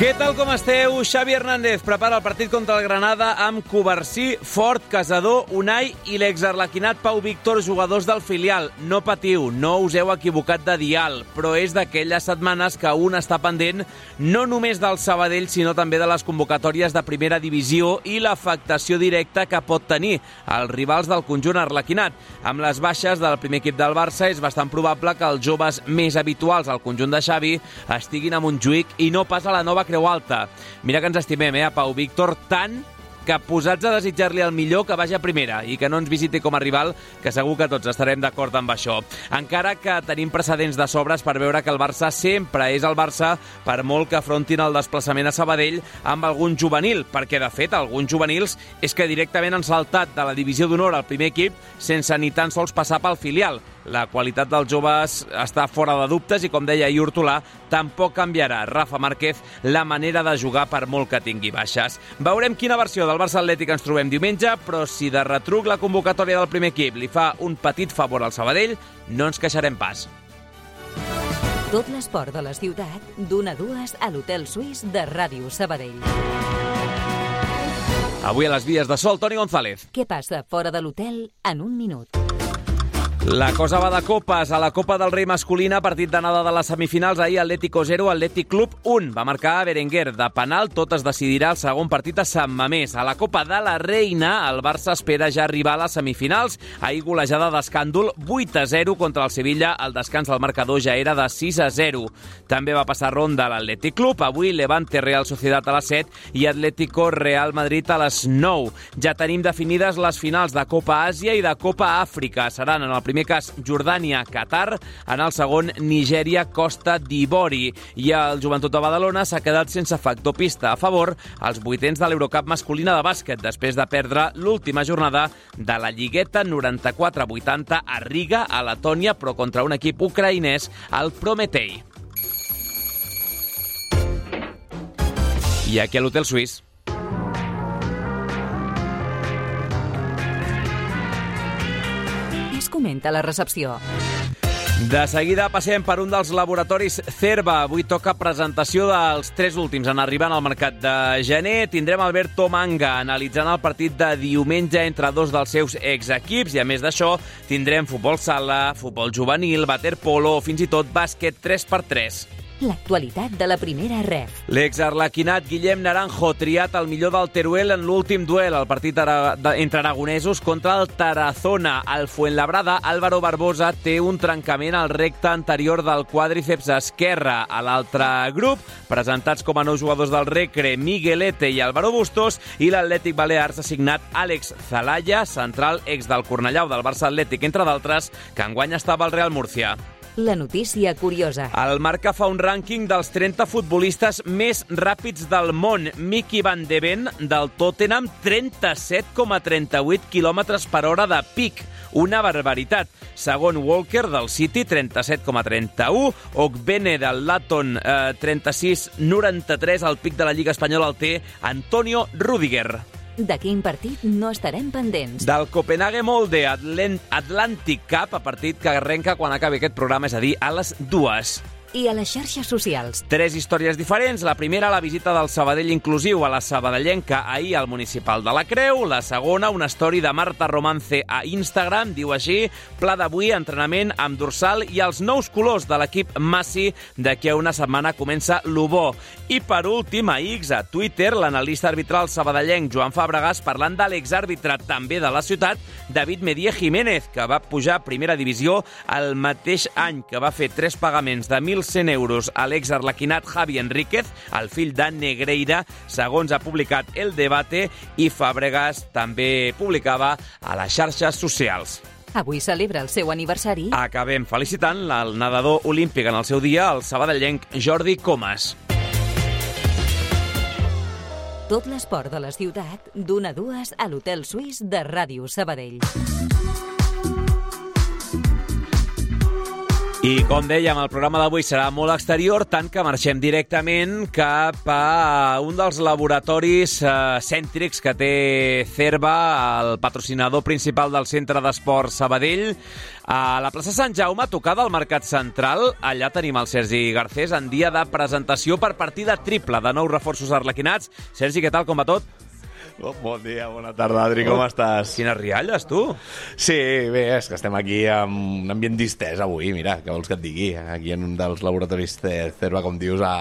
Què tal com esteu? Xavi Hernández prepara el partit contra el Granada amb Covarsí, Fort, Casador, Unai i l'exarlequinat Pau Víctor, jugadors del filial. No patiu, no us heu equivocat de dial, però és d'aquelles setmanes que un està pendent no només del Sabadell, sinó també de les convocatòries de primera divisió i l'afectació directa que pot tenir els rivals del conjunt arlequinat. Amb les baixes del primer equip del Barça és bastant probable que els joves més habituals al conjunt de Xavi estiguin a Montjuïc i no pas a la nova Creu Alta. Mira que ens estimem, eh, a Pau Víctor, tant que posats a desitjar-li el millor que vagi a primera i que no ens visiti com a rival, que segur que tots estarem d'acord amb això. Encara que tenim precedents de sobres per veure que el Barça sempre és el Barça per molt que afrontin el desplaçament a Sabadell amb algun juvenil, perquè de fet alguns juvenils és que directament han saltat de la divisió d'honor al primer equip sense ni tan sols passar pel filial. La qualitat dels joves està fora de dubtes i, com deia ahir Hortolà, tampoc canviarà Rafa Márquez la manera de jugar per molt que tingui baixes. Veurem quina versió del Barça Atlètic ens trobem diumenge, però si de retruc la convocatòria del primer equip li fa un petit favor al Sabadell, no ens queixarem pas. Tot l'esport de la ciutat, d'una a dues a l'Hotel Suís de Ràdio Sabadell. Avui a les vies de sol, Toni González. Què passa fora de l'hotel en un minut? La cosa va de copes. A la Copa del Rei masculina, partit d'anada de les semifinals, ahir Atlético 0, Atlètic Club 1. Va marcar Berenguer. De penal, tot es decidirà el segon partit a Sant Mamés. A la Copa de la Reina, el Barça espera ja arribar a les semifinals. Ahir golejada d'escàndol 8 a 0 contra el Sevilla. El descans del marcador ja era de 6 a 0. També va passar ronda l'Atlètic Club. Avui Levante Real Societat a les 7 i Atlético Real Madrid a les 9. Ja tenim definides les finals de Copa Àsia i de Copa Àfrica. Seran en el primer cas Jordània, Qatar, en el segon Nigèria, Costa d'Ivori. I el Joventut de Badalona s'ha quedat sense factor pista a favor als vuitens de l'Eurocup masculina de bàsquet després de perdre l'última jornada de la Lligueta 94-80 a Riga, a Letònia, però contra un equip ucraïnès, el Prometei. I aquí a l'Hotel Suís Es comenta a la recepció. De seguida passem per un dels laboratoris Cerva. Avui toca presentació dels tres últims en arribar al mercat de gener. Tindrem Alberto Manga analitzant el partit de diumenge entre dos dels seus exequips i a més d'això tindrem futbol sala, futbol juvenil, waterpolo fins i tot bàsquet 3x3. L'actualitat de la primera ref. L'exarlequinat Guillem Naranjo triat el millor del Teruel en l'últim duel, el partit ara, entre aragonesos contra el Tarazona. Al Fuenlabrada, Álvaro Barbosa té un trencament al recte anterior del quàdriceps esquerre. A l'altre grup, presentats com a nous jugadors del Recre, Miguelete i Álvaro Bustos, i l'Atlètic Balears ha signat Àlex Zalaya, central ex del Cornellà del Barça Atlètic, entre d'altres, que enguany estava al Real Murcia. La notícia curiosa. El Marca fa un rànquing dels 30 futbolistes més ràpids del món. Miki Van de Ven, del Tottenham, 37,38 km per hora de pic. Una barbaritat. Segon Walker, del City, 37,31. Ogbene, del Laton, eh, 36,93. El pic de la Lliga Espanyola el té Antonio Rudiger. De quin partit no estarem pendents? Del Copenhague Molde Atlant Atlantic Cup, a partit que arrenca quan acabi aquest programa, és a dir, a les dues. I a les xarxes socials. Tres històries diferents. La primera, la visita del Sabadell inclusiu a la Sabadellenca ahir al Municipal de la Creu. La segona, una història de Marta Romance a Instagram. Diu així, pla d'avui, entrenament amb dorsal i els nous colors de l'equip Massi. D'aquí a una setmana comença l'Ubó. I per últim, a X, a Twitter, l'analista arbitral sabadellenc Joan Fàbregas parlant de l'exàrbitre també de la ciutat, David Medier Jiménez, que va pujar a primera divisió el mateix any que va fer tres pagaments de 1.100 euros a l'ex-arlequinat Javi Enríquez, el fill de Negreira, segons ha publicat El Debate, i Fàbregas també publicava a les xarxes socials. Avui celebra el seu aniversari. Acabem felicitant el nedador olímpic en el seu dia, el sabadellenc Jordi Comas. Tot l'esport de la ciutat, d'una a dues a l'Hotel Suís de Ràdio Sabadell. I com dèiem, el programa d'avui serà molt exterior, tant que marxem directament cap a un dels laboratoris eh, cèntrics que té Cerva, el patrocinador principal del Centre d'Esport Sabadell, a la plaça Sant Jaume, tocada al Mercat Central. Allà tenim el Sergi Garcés en dia de presentació per partida triple de nous reforços arlequinats. Sergi, què tal, com va tot? Bon dia, bona tarda, Adri, com oh, estàs? Quines rialles, tu? Sí, bé, és que estem aquí amb un ambient distès avui, mira, què vols que et digui? Aquí en un dels laboratoris de Cerva, com dius, a,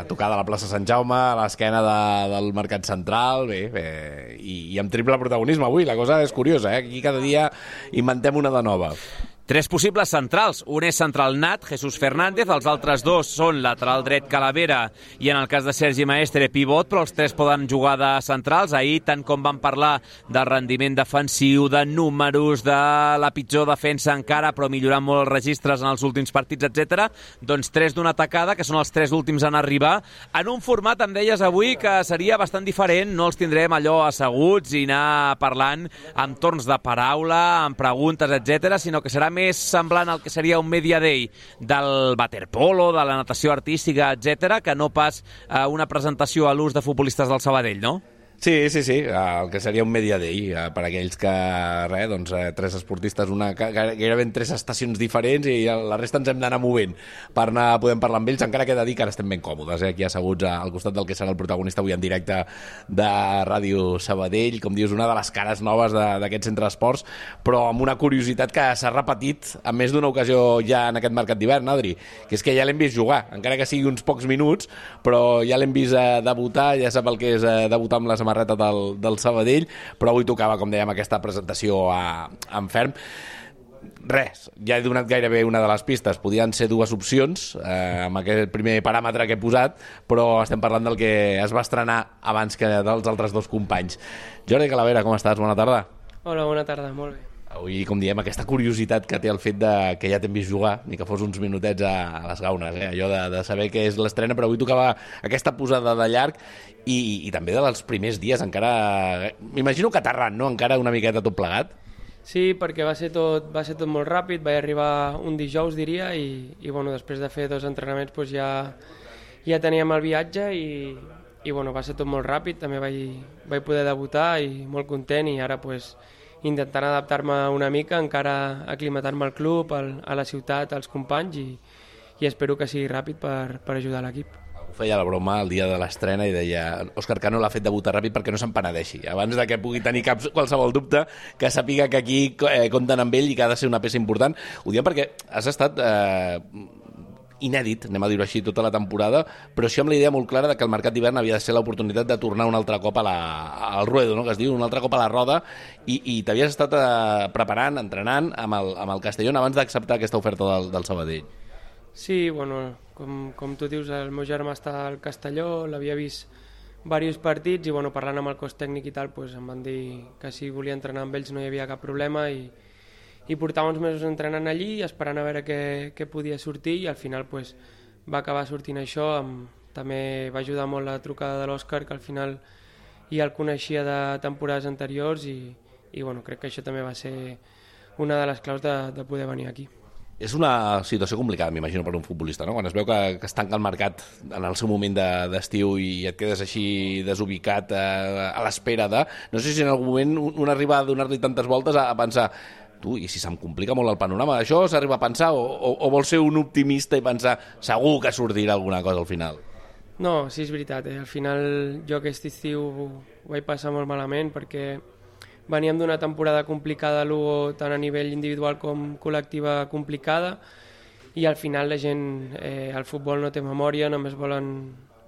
a tocar de la plaça Sant Jaume, a l'esquena de, del Mercat Central, bé, bé i, i amb triple protagonisme avui, la cosa és curiosa, eh? Aquí cada dia inventem una de nova. Tres possibles centrals. Un és central nat, Jesús Fernández, els altres dos són lateral dret Calavera i en el cas de Sergi Maestre pivot, però els tres poden jugar de centrals. Ahir, tant com van parlar de rendiment defensiu, de números, de la pitjor defensa encara, però millorant molt els registres en els últims partits, etc. doncs tres d'una atacada, que són els tres últims en arribar, en un format, em deies avui, que seria bastant diferent. No els tindrem allò asseguts i anar parlant amb torns de paraula, amb preguntes, etc, sinó que serà més semblant al que seria un media day del waterpolo, de la natació artística, etc, que no pas eh, una presentació a l'ús de futbolistes del Sabadell, no? Sí, sí, sí, el que seria un media day eh, per aquells que, res, doncs, eh, tres esportistes, una, gairebé en tres estacions diferents i la resta ens hem d'anar movent per anar podem parlar amb ells, encara que he de dir que ara estem ben còmodes, eh, aquí asseguts al costat del que serà el protagonista avui en directe de Ràdio Sabadell, com dius, una de les cares noves d'aquest centre d'esports, però amb una curiositat que s'ha repetit en més d'una ocasió ja en aquest mercat d'hivern, Adri, que és que ja l'hem vist jugar, encara que sigui uns pocs minuts, però ja l'hem vist eh, debutar, ja sap el que és eh, debutar amb les samarreta del, del Sabadell, però avui tocava, com dèiem, aquesta presentació a, a Enferm res, ja he donat gairebé una de les pistes. Podien ser dues opcions eh, amb aquest primer paràmetre que he posat, però estem parlant del que es va estrenar abans que dels altres dos companys. Jordi Calavera, com estàs? Bona tarda. Hola, bona tarda, molt bé. Avui, com diem, aquesta curiositat que té el fet de que ja t'hem vist jugar, ni que fos uns minutets a, a les gaunes, eh? allò de, de saber que és l'estrena, però avui tocava aquesta posada de llarg i, i també dels primers dies, encara... M'imagino que aterrant, no?, encara una miqueta tot plegat. Sí, perquè va ser tot, va ser tot molt ràpid, vaig arribar un dijous, diria, i, i bueno, després de fer dos entrenaments doncs ja, ja teníem el viatge i, i bueno, va ser tot molt ràpid, també vaig, vaig poder debutar i molt content i ara pues, intentant adaptar-me una mica, encara aclimatar-me al club, al, a la ciutat, als companys i, i espero que sigui ràpid per, per ajudar l'equip feia la broma el dia de l'estrena i deia Òscar Cano l'ha fet debutar ràpid perquè no se'n penedeixi. Abans de que pugui tenir cap, qualsevol dubte, que sàpiga que aquí eh, compten amb ell i que ha de ser una peça important. Ho diem perquè has estat eh, inèdit, anem a dir-ho així, tota la temporada, però sí amb la idea molt clara de que el mercat d'hivern havia de ser l'oportunitat de tornar un altre cop a la, al ruedo, no? que es diu, un altre cop a la roda, i, i t'havies estat eh, preparant, entrenant amb el, amb el Castellón abans d'acceptar aquesta oferta del, del Sabadell. Sí, bueno, com, com tu dius, el meu germà està al Castelló, l'havia vist diversos partits i bueno, parlant amb el cos tècnic i tal, pues, em van dir que si volia entrenar amb ells no hi havia cap problema i, i portava uns mesos entrenant allí esperant a veure què, què podia sortir i al final pues, va acabar sortint això amb, també va ajudar molt la trucada de l'Òscar que al final ja el coneixia de temporades anteriors i, i bueno, crec que això també va ser una de les claus de, de poder venir aquí. És una situació complicada, m'imagino, per un futbolista, no? Quan es veu que, que es tanca el mercat en el seu moment d'estiu de, i et quedes així desubicat eh, a l'espera de... No sé si en algun moment un arriba a donar-li tantes voltes a, a pensar tu, i si se'm complica molt el panorama, això s'arriba a pensar o, o, o vols ser un optimista i pensar segur que sortirà alguna cosa al final? No, sí, és veritat. Eh? Al final jo aquest estiu ho vaig passar molt malament perquè veníem d'una temporada complicada a Lugo tant a nivell individual com col·lectiva complicada i al final la gent, eh, el futbol no té memòria, només volen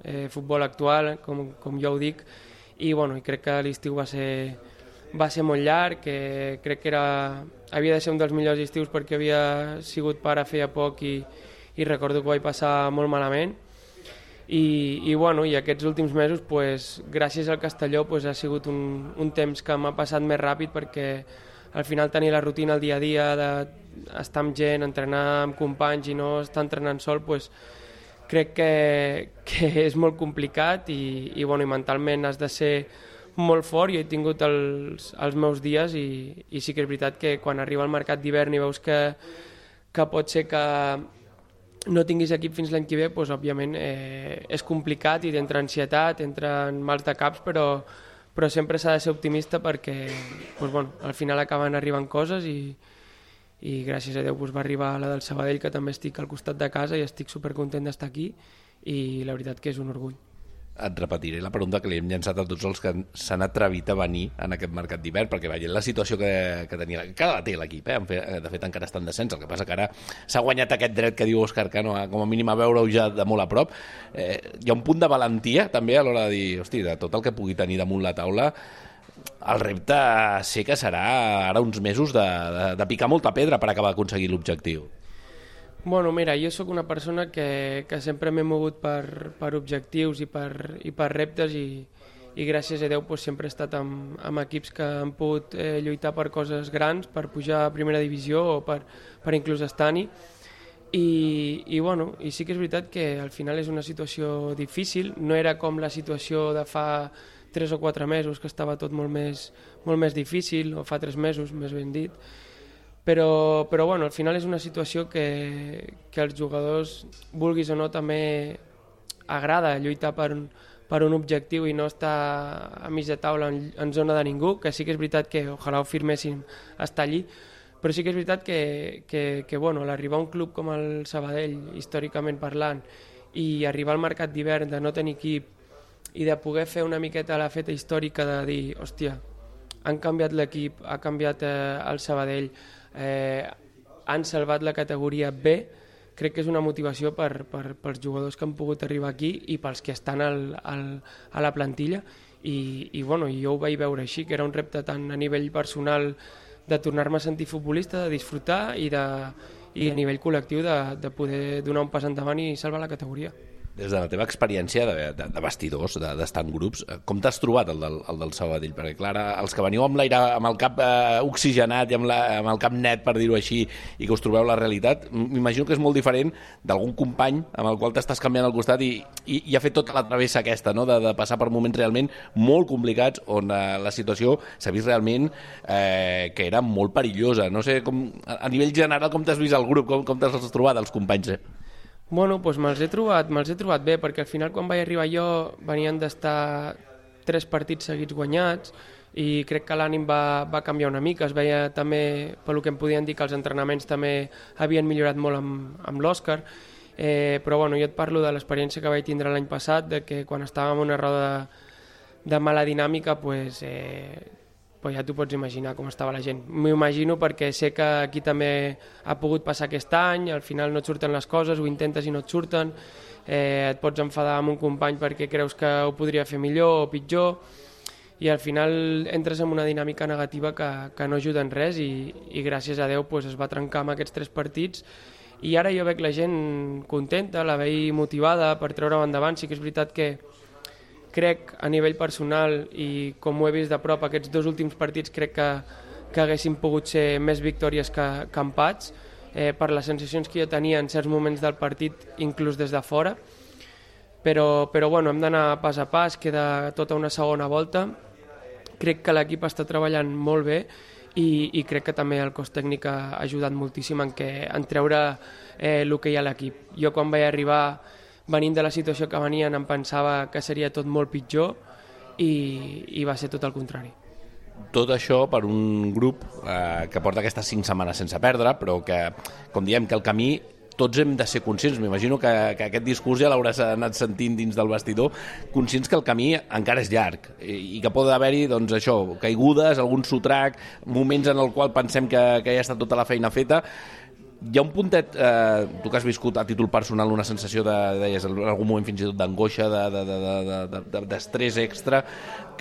eh, futbol actual, com, com jo ho dic, i, bueno, i crec que l'estiu va ser va ser molt llarg, que crec que era, havia de ser un dels millors estius perquè havia sigut pare feia poc i, i recordo que ho vaig passar molt malament. I, i, bueno, i aquests últims mesos, pues, gràcies al Castelló, pues, ha sigut un, un temps que m'ha passat més ràpid perquè al final tenir la rutina el dia a dia d'estar amb gent, entrenar amb companys i no estar entrenant sol, pues, crec que, que és molt complicat i, i, bueno, i mentalment has de ser molt fort. Jo he tingut els, els meus dies i, i sí que és veritat que quan arriba el mercat d'hivern i veus que, que pot ser que no tinguis equip fins l'any que ve, doncs, òbviament eh, és complicat i t'entra ansietat, entra mals de caps, però, però sempre s'ha de ser optimista perquè doncs, bueno, al final acaben arribant coses i, i gràcies a Déu doncs, va arribar la del Sabadell que també estic al costat de casa i estic supercontent d'estar aquí i la veritat que és un orgull et repetiré la pregunta que li hem llançat a tots els que s'han atrevit a venir en aquest mercat d'hivern, perquè veient la situació que, que tenia, que la té l'equip, eh? de fet encara està en descens, el que passa que ara s'ha guanyat aquest dret que diu Òscar Cano, com a mínim a veure-ho ja de molt a prop, eh, hi ha un punt de valentia també a l'hora de dir, hosti, de tot el que pugui tenir damunt la taula, el repte sé que serà ara uns mesos de, de, de picar molta pedra per acabar d'aconseguir l'objectiu. Bueno, mira, jo sóc una persona que, que sempre m'he mogut per, per objectius i per, i per reptes i, i gràcies a Déu pues, sempre he estat amb, amb equips que han pogut eh, lluitar per coses grans, per pujar a primera divisió o per, per inclús estar-hi. I, i, bueno, I sí que és veritat que al final és una situació difícil, no era com la situació de fa 3 o 4 mesos que estava tot molt més, molt més difícil, o fa 3 mesos, més ben dit, però, però bueno, al final és una situació que, que els jugadors, vulguis o no, també agrada lluitar per, per un objectiu i no estar a mig de taula en, en zona de ningú, que sí que és veritat que ojalà ho firméssim estar allí, però sí que és veritat que, que, que bueno, l'arribar a un club com el Sabadell, històricament parlant, i arribar al mercat d'hivern de no tenir equip i de poder fer una miqueta la feta històrica de dir, hòstia, han canviat l'equip, ha canviat eh, el Sabadell, eh, han salvat la categoria B, crec que és una motivació per, per, pels jugadors que han pogut arribar aquí i pels que estan al, al, a la plantilla. I, i bueno, jo ho vaig veure així, que era un repte tant a nivell personal de tornar-me a sentir futbolista, de disfrutar i, de, i a nivell col·lectiu de, de poder donar un pas endavant i salvar la categoria des de la teva experiència de, de, de vestidors, d'estar de, en grups, eh, com t'has trobat el del, el del Sabadell? Perquè, clar, els que veniu amb l'aire, amb el cap eh, oxigenat i amb, la, amb el cap net, per dir-ho així, i que us trobeu la realitat, m'imagino que és molt diferent d'algun company amb el qual t'estàs canviant al costat i, i, i ha fet tota la travessa aquesta, no? de, de passar per moments realment molt complicats on eh, la situació s'ha vist realment eh, que era molt perillosa. No sé, com, a, a nivell general, com t'has vist el grup, com, com t'has trobat els companys? Eh? Bueno, doncs me'ls he, trobat, me he trobat bé, perquè al final quan vaig arribar jo venien d'estar tres partits seguits guanyats i crec que l'ànim va, va canviar una mica. Es veia també, pel que em podien dir, que els entrenaments també havien millorat molt amb, amb l'Òscar, eh, però bueno, jo et parlo de l'experiència que vaig tindre l'any passat, de que quan estàvem en una roda de, de mala dinàmica, pues, eh, pues ja t'ho pots imaginar com estava la gent. M'ho imagino perquè sé que aquí també ha pogut passar aquest any, al final no et surten les coses, ho intentes i no et surten, eh, et pots enfadar amb un company perquè creus que ho podria fer millor o pitjor, i al final entres en una dinàmica negativa que, que no ajuda en res i, i gràcies a Déu pues, es va trencar amb aquests tres partits i ara jo veig la gent contenta, la veig motivada per treure-ho endavant, sí que és veritat que crec a nivell personal i com ho he vist de prop aquests dos últims partits crec que, que haguessin pogut ser més victòries que, que empats eh, per les sensacions que jo tenia en certs moments del partit inclús des de fora però, però bueno, hem d'anar pas a pas queda tota una segona volta crec que l'equip està treballant molt bé i, i crec que també el cos tècnic ha ajudat moltíssim en, que, en treure eh, ha a l'equip. Jo quan vaig arribar venint de la situació que venien em pensava que seria tot molt pitjor i, i va ser tot el contrari. Tot això per un grup eh, que porta aquestes cinc setmanes sense perdre, però que, com diem, que el camí tots hem de ser conscients, m'imagino que, que aquest discurs ja l'hauràs anat sentint dins del vestidor, conscients que el camí encara és llarg i, i que pot haver-hi, doncs això, caigudes, algun sotrac, moments en el qual pensem que, que ja està tota la feina feta, hi ha un puntet, eh, tu que has viscut a títol personal una sensació de, deies, en algun moment fins i tot d'angoixa, d'estrès de, de, de, de, extra,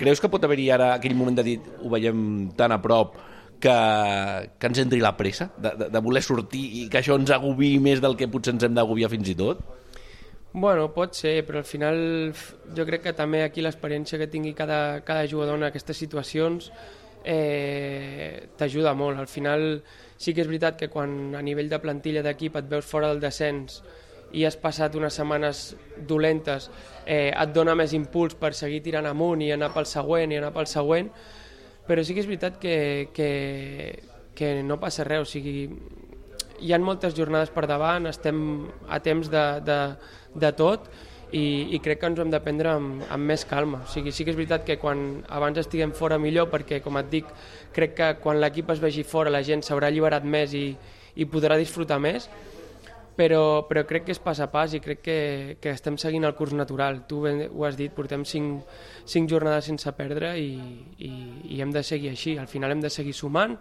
creus que pot haver-hi ara aquell moment de dir ho veiem tan a prop que, que ens entri la pressa de, de, de voler sortir i que això ens agobi més del que potser ens hem d'agobiar fins i tot? Bueno, pot ser, però al final jo crec que també aquí l'experiència que tingui cada, cada jugador en aquestes situacions eh, t'ajuda molt. Al final sí que és veritat que quan a nivell de plantilla d'equip et veus fora del descens i has passat unes setmanes dolentes, eh, et dona més impuls per seguir tirant amunt i anar pel següent i anar pel següent, però sí que és veritat que, que, que no passa res, o sigui, hi ha moltes jornades per davant, estem a temps de, de, de tot i, i crec que ens ho hem de prendre amb, amb més calma. O sigui, sí que és veritat que quan abans estiguem fora millor, perquè, com et dic, crec que quan l'equip es vegi fora la gent s'haurà alliberat més i, i podrà disfrutar més, però, però crec que és pas a pas i crec que, que estem seguint el curs natural. Tu ben, ho has dit, portem cinc, cinc jornades sense perdre i, i, i hem de seguir així. Al final hem de seguir sumant,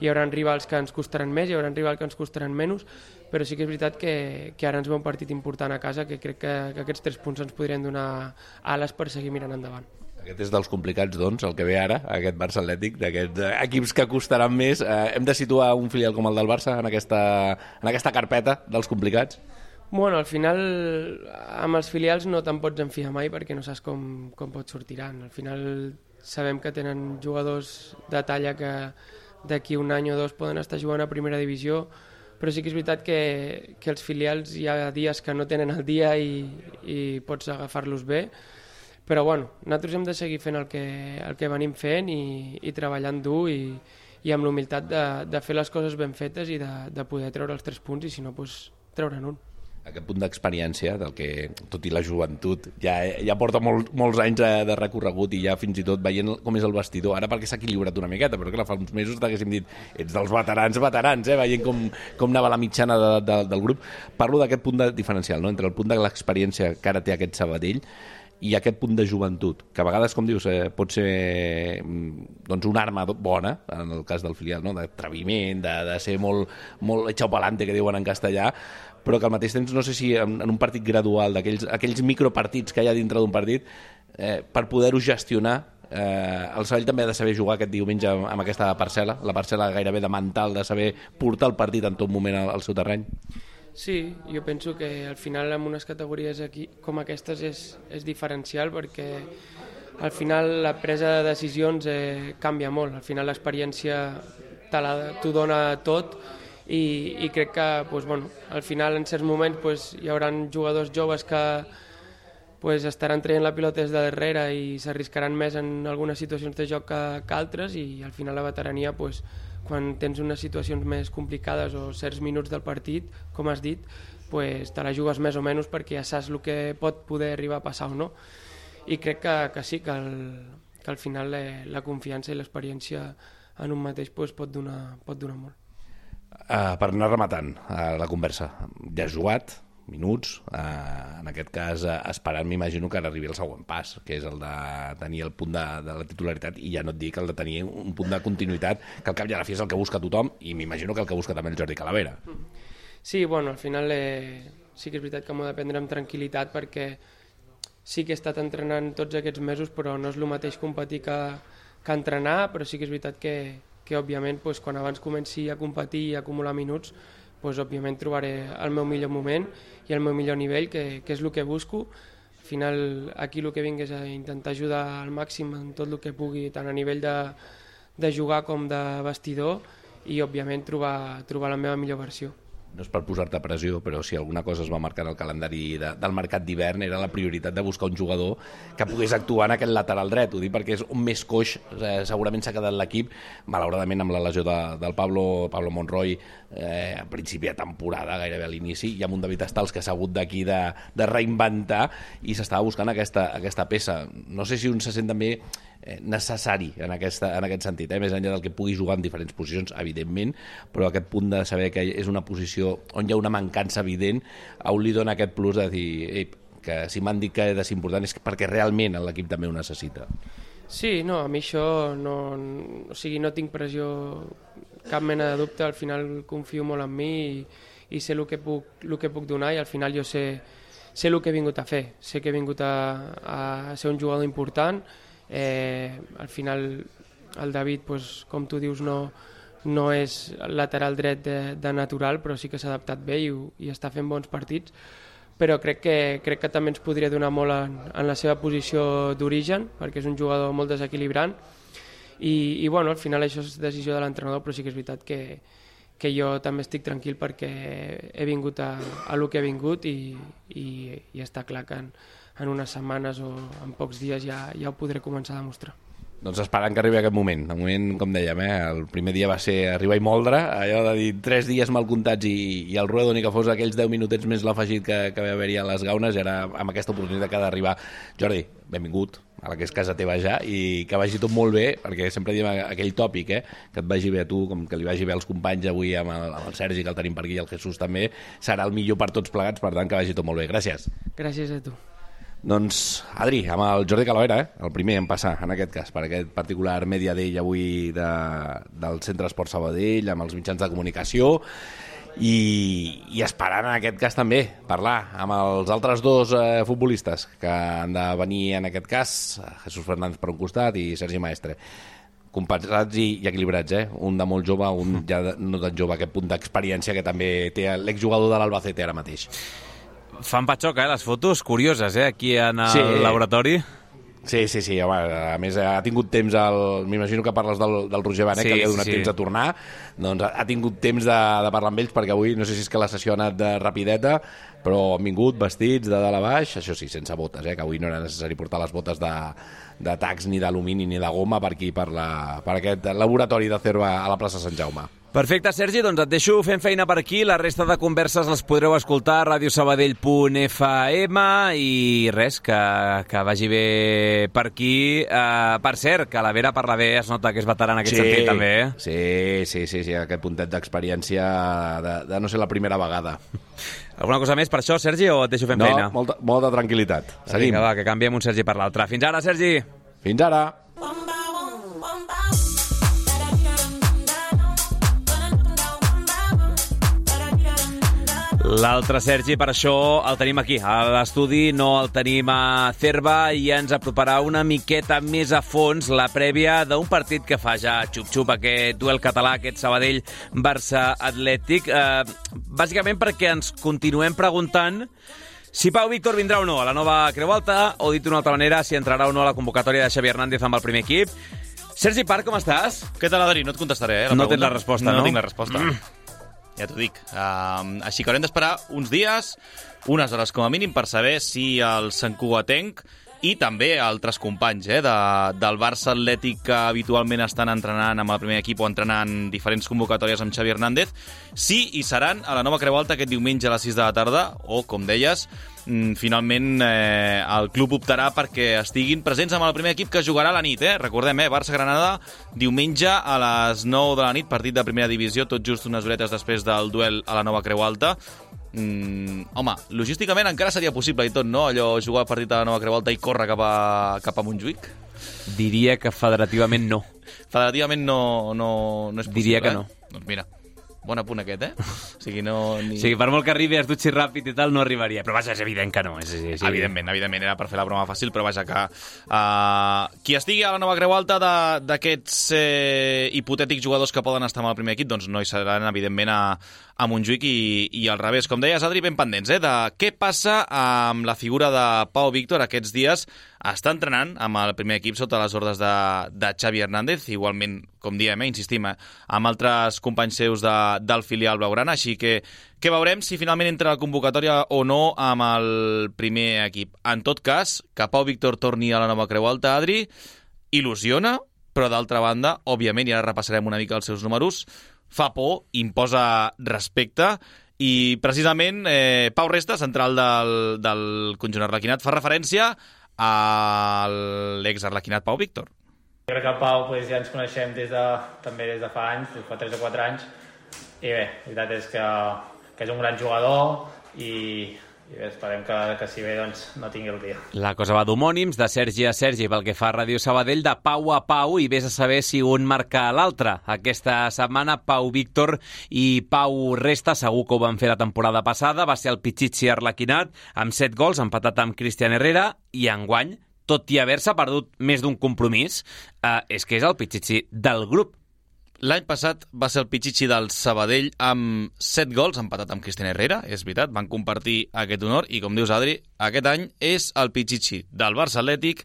hi haurà rivals que ens costaran més, hi haurà rivals que ens costaran menys, però sí que és veritat que, que ara ens ve un partit important a casa que crec que, que aquests tres punts ens podrien donar ales per seguir mirant endavant. Aquest és dels complicats, doncs, el que ve ara, aquest Barça Atlètic, d'aquests eh, equips que costaran més. Eh, hem de situar un filial com el del Barça en aquesta, en aquesta carpeta dels complicats? Bueno, al final, amb els filials no te'n pots enfiar mai perquè no saps com, com pot sortiran. Al final sabem que tenen jugadors de talla que d'aquí un any o dos poden estar jugant a primera divisió, però sí que és veritat que, que els filials hi ha dies que no tenen el dia i, i pots agafar-los bé, però bueno, nosaltres hem de seguir fent el que, el que venim fent i, i treballant dur i, i amb l'humilitat de, de fer les coses ben fetes i de, de poder treure els tres punts i si no, pues, treure'n un aquest punt d'experiència, del que, tot i la joventut, ja, ja porta molt, molts anys de, de recorregut i ja fins i tot veient com és el vestidor, ara perquè s'ha equilibrat una miqueta, però clar, fa uns mesos t'haguéssim dit ets dels veterans, veterans, eh? veient com, com anava la mitjana de, de, del grup. Parlo d'aquest punt de diferencial, no? entre el punt de l'experiència que ara té aquest Sabadell i aquest punt de joventut, que a vegades, com dius, eh, pot ser mm, doncs una arma bona, en el cas del filial, no? d'atreviment, de, de ser molt, molt echau palante, que diuen en castellà, però que al mateix temps no sé si en, en un partit gradual, d'aquells aquells micropartits que hi ha dintre d'un partit, eh, per poder-ho gestionar, eh, el Sabell també ha de saber jugar aquest diumenge amb, amb aquesta parcel·la, la parcel·la gairebé de mental, de saber portar el partit en tot moment al, al seu terreny. Sí, jo penso que al final en unes categories aquí, com aquestes és, és diferencial perquè al final la presa de decisions eh, canvia molt. Al final l'experiència t'ho dona tot i, i crec que pues, bueno, al final en certs moments pues, hi haurà jugadors joves que pues, estaran traient la pilota des de darrere i s'arriscaran més en algunes situacions de joc que, que altres i al final la veterania pues, quan tens unes situacions més complicades o certs minuts del partit, com has dit, pues, te la jugues més o menys perquè ja saps el que pot poder arribar a passar o no. I crec que, que sí, que, el, que al final la, eh, la confiança i l'experiència en un mateix pues, pot, donar, pot donar molt. Uh, per anar rematant uh, la conversa, ja has jugat, minuts, eh, en aquest cas eh, esperant m'imagino que ara arribi el següent pas, que és el de tenir el punt de, de la titularitat i ja no et dic el de tenir un punt de continuïtat que al cap i a la fi és el que busca tothom i m'imagino que el que busca també el Jordi Calavera. Sí, bueno, al final eh, sí que és veritat que m'ho de prendre amb tranquil·litat perquè sí que he estat entrenant tots aquests mesos però no és el mateix competir que, que entrenar, però sí que és veritat que, que òbviament pues, quan abans comenci a competir i acumular minuts pues, òbviament trobaré el meu millor moment i el meu millor nivell, que, que és el que busco. Al final aquí el que vinc és a intentar ajudar al màxim en tot el que pugui, tant a nivell de, de jugar com de vestidor i òbviament trobar, trobar la meva millor versió no és per posar-te pressió, però si alguna cosa es va marcar en el calendari de, del mercat d'hivern era la prioritat de buscar un jugador que pogués actuar en aquest lateral dret. Ho dic perquè és un més coix, eh, segurament s'ha quedat l'equip, malauradament amb la lesió de, del Pablo, Pablo Monroy eh, a principi de temporada, gairebé a l'inici, i amb un David Estals que s'ha hagut d'aquí de, de reinventar i s'estava buscant aquesta, aquesta peça. No sé si un se sent també necessari en, aquesta, en aquest sentit, eh? més enllà del que pugui jugar en diferents posicions, evidentment, però aquest punt de saber que és una posició on hi ha una mancança evident, a un li dona aquest plus de dir ei, que si m'han dit que és important és perquè realment l'equip també ho necessita. Sí, no, a mi això no, o sigui, no tinc pressió, cap mena de dubte, al final confio molt en mi i, i sé el que, puc, el que puc donar i al final jo sé, sé el que he vingut a fer, sé que he vingut a, a ser un jugador important, Eh, al final el David, pues, com tu dius, no, no és lateral dret de, de natural, però sí que s'ha adaptat bé i, i està fent bons partits. Però crec que, crec que també ens podria donar molt en, en la seva posició d'origen, perquè és un jugador molt desequilibrant, i, i bueno, al final això és decisió de l'entrenador, però sí que és veritat que, que jo també estic tranquil perquè he vingut a, a lo que he vingut i, i, i està clar que en, en unes setmanes o en pocs dies ja, ja ho podré començar a demostrar. Doncs esperant que arribi aquest moment. De moment, com dèiem, eh, el primer dia va ser arribar i moldre, allò de dir tres dies mal comptats i, i el Ruedo ni que fos aquells 10 minutets més l'afegit que, que va haver-hi a les gaunes, era amb aquesta oportunitat que ha d'arribar. Jordi, benvingut a la que és casa teva ja i que vagi tot molt bé, perquè sempre diem aquell tòpic, eh, que et vagi bé a tu, com que li vagi bé als companys avui amb el, amb el Sergi, que el tenim per aquí, i el Jesús també, serà el millor per tots plegats, per tant que vagi tot molt bé. Gràcies. Gràcies a tu. Doncs, Adri, amb el Jordi Calavera, eh? el primer en passar, en aquest cas, per aquest particular Media Day avui de, del Centre Esport Sabadell, amb els mitjans de comunicació, i, i esperant en aquest cas també parlar amb els altres dos eh, futbolistes que han de venir en aquest cas, Jesús Fernández per un costat i Sergi Maestre compensats i, i equilibrats, eh? Un de molt jove, un ja de, no tan jove, aquest punt d'experiència que també té l'exjugador de l'Albacete ara mateix. Fan patxoca, eh, les fotos, curioses, eh, aquí en el sí. laboratori. Sí, sí, sí, home, a més ha tingut temps, el... m'imagino que parles del, del Roger Benet, sí, que li ha donat sí. temps a tornar, doncs ha tingut temps de, de parlar amb ells, perquè avui no sé si és que la sessió ha anat de rapideta, però han vingut vestits de dalt a baix, això sí, sense botes, eh, que avui no era necessari portar les botes de, de tacs ni d'alumini ni de goma per aquí, per, la, per aquest laboratori de Cerva a la plaça Sant Jaume. Perfecte, Sergi, doncs et deixo fent feina per aquí. La resta de converses les podreu escoltar a radiosabadell.fm i res, que, que vagi bé per aquí. Uh, per cert, que la Vera parla bé, es nota que és veterana en aquest sí, sentit també. Eh? Sí, sí, sí, sí, aquest puntet d'experiència de, de no ser la primera vegada. Alguna cosa més per això, Sergi, o et deixo fent no, feina? No, molta, molta tranquil·litat. Seguim. Vinga, va, que canviem un Sergi per l'altre. Fins ara, Sergi! Fins ara! L'altre Sergi, per això el tenim aquí, a l'estudi, no el tenim a Cerva i ens aproparà una miqueta més a fons la prèvia d'un partit que fa ja xup-xup, aquest duel català, aquest Sabadell-Barça Atlètic, eh, bàsicament perquè ens continuem preguntant si Pau Víctor vindrà o no a la nova Creu Alta, o dit d'una altra manera, si entrarà o no a la convocatòria de Xavi Hernández amb el primer equip. Sergi Parc, com estàs? Què tal, Adri? No et contestaré, eh? La no pregunta. tens la resposta, no? No, no tinc la resposta. Mm ja t'ho dic. Uh, així que haurem d'esperar uns dies, unes hores com a mínim, per saber si el Sant Cugatenc i també altres companys eh, de, del Barça Atlètic que habitualment estan entrenant amb el primer equip o entrenant diferents convocatòries amb Xavi Hernández, sí i seran a la nova Creu Alta aquest diumenge a les 6 de la tarda, o, com deies, mm, finalment eh, el club optarà perquè estiguin presents amb el primer equip que jugarà a la nit. Eh? Recordem, eh? Barça-Granada, diumenge a les 9 de la nit, partit de primera divisió, tot just unes horetes després del duel a la nova Creu Alta mm, home, logísticament encara seria possible i tot, no? Allò, jugar partit a la Nova Creu Alta i córrer cap a, cap a Montjuïc? Diria que federativament no. Federativament no, no, no és possible, Diria que no. Eh? Doncs mira, Bon apunt aquest, eh? O sigui, no... Ni... O sigui, per molt que arribi, es dutxi ràpid i tal, no arribaria. Però vaja, és evident que no. És, és, és... Evidentment, evidentment, era per fer la broma fàcil, però vaja que... Uh, qui estigui a la nova Creu Alta d'aquests eh, hipotètics jugadors que poden estar amb el primer equip, doncs no hi seran, evidentment, a, a Montjuïc i, i al revés. Com deies, Adri, ben pendents, eh? De què passa amb la figura de Pau Víctor aquests dies està entrenant amb el primer equip sota les ordres de, de Xavi Hernández, igualment, com diem, eh, insistim, eh, amb altres companys seus de, del filial blaugrana, així que que veurem si finalment entra la convocatòria o no amb el primer equip. En tot cas, que Pau Víctor torni a la nova Creu Alta, Adri, il·lusiona, però d'altra banda, òbviament, i ara repassarem una mica els seus números, fa por, imposa respecte, i precisament eh, Pau Resta, central del, del conjunt arlequinat, fa referència a l'ex-arlequinat Pau Víctor. Jo crec que el Pau pues, ja ens coneixem des de, també des de fa anys, des de fa 3 o 4 anys, i bé, la veritat és que, que és un gran jugador i, i bé, esperem que, que si bé doncs, no tingui el dia. La cosa va d'homònims, de Sergi a Sergi pel que fa a Ràdio Sabadell, de Pau a Pau, i vés a saber si un marca l'altre. Aquesta setmana, Pau Víctor i Pau Resta, segur que ho van fer la temporada passada, va ser el Pichichi Arlequinat, amb 7 gols, empatat amb Cristian Herrera, i enguany, tot i haver-se perdut més d'un compromís, eh, és que és el Pichichi del grup L'any passat va ser el Pichichi del Sabadell amb 7 gols, empatat amb Cristian Herrera, és veritat, van compartir aquest honor, i com dius, Adri, aquest any és el Pichichi del Barça Atlètic,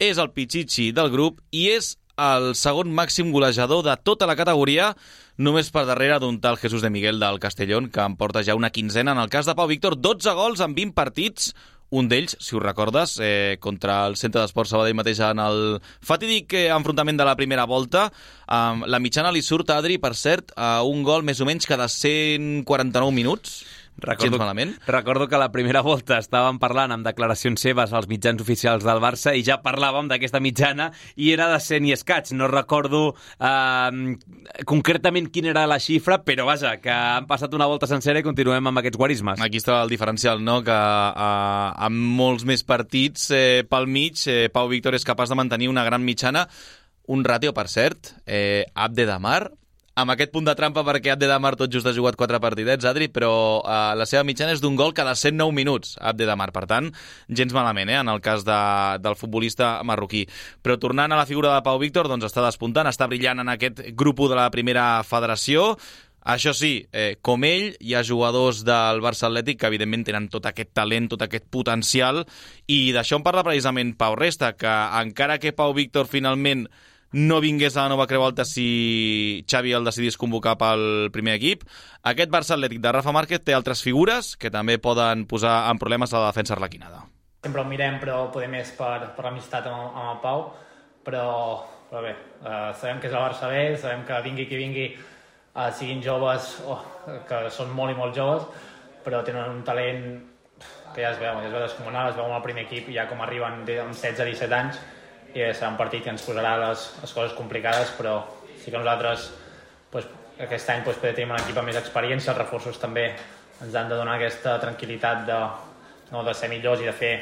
és el Pichichi del grup i és el segon màxim golejador de tota la categoria, només per darrere d'un tal Jesús de Miguel del Castellón, que en porta ja una quinzena. En el cas de Pau Víctor, 12 gols en 20 partits, un d'ells, si ho recordes, eh, contra el Centre d'Esports Sabadell mateix en el fatídic eh, enfrontament de la primera volta. Um, la mitjana li surt a Adri, per cert, a un gol més o menys cada 149 minuts. Recordo, Gens malament. recordo que la primera volta estàvem parlant amb declaracions seves als mitjans oficials del Barça i ja parlàvem d'aquesta mitjana i era de 100 i escaig. No recordo eh, concretament quina era la xifra, però vaja, que han passat una volta sencera i continuem amb aquests guarismes. Aquí està el diferencial, no?, que eh, amb molts més partits eh, pel mig, eh, Pau Víctor és capaç de mantenir una gran mitjana, un ràtio, per cert, eh, Abde de Mar, amb aquest punt de trampa perquè Abde Damar tot just ha jugat quatre partidets, Adri, però eh, la seva mitjana és d'un gol cada 109 minuts, Abde Damar. Per tant, gens malament, eh, en el cas de, del futbolista marroquí. Però tornant a la figura de Pau Víctor, doncs està despuntant, està brillant en aquest grup de la primera federació, això sí, eh, com ell, hi ha jugadors del Barça Atlètic que evidentment tenen tot aquest talent, tot aquest potencial, i d'això en parla precisament Pau Resta, que encara que Pau Víctor finalment no vingués a la nova Creu Alta si Xavi el decidís convocar pel primer equip. Aquest Barça Atlètic de Rafa Márquez té altres figures que també poden posar en problemes a la defensa arlequinada. Sempre el mirem, però poder més per, per l'amistat amb, amb el Pau, però, però bé, eh, sabem que és el Barça B, sabem que vingui qui vingui, eh, siguin joves, oh, que són molt i molt joves, però tenen un talent que ja es veu, ja es veu descomunal, es veu amb el primer equip, ja com arriben amb 16-17 anys, i bé, serà un partit que ens posarà les, les coses complicades, però sí que nosaltres doncs, aquest any doncs, tenir un equip amb més experiència, els reforços també ens han de donar aquesta tranquil·litat de, no, de ser millors i de fer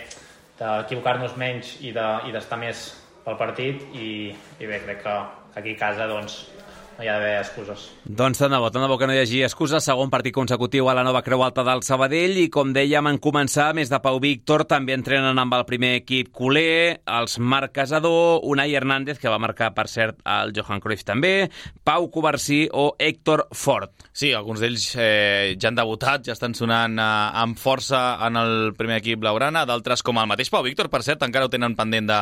d'equivocar-nos menys i d'estar de, i més pel partit. I, i bé, crec que aquí a casa doncs, no hi ha d'haver excuses. Doncs tant de bo, tant de bo que no hi hagi excuses. Segon partit consecutiu a la nova Creu Alta del Sabadell i, com dèiem en començar, més de Pau Víctor, també entrenen amb el primer equip culer, els Marc Casador, Unai Hernández, que va marcar, per cert, el Johan Cruyff també, Pau Covarsí o Héctor Fort. Sí, alguns d'ells eh, ja han debutat, ja estan sonant eh, amb força en el primer equip blaugrana, d'altres com el mateix Pau Víctor, per cert, encara ho tenen pendent de,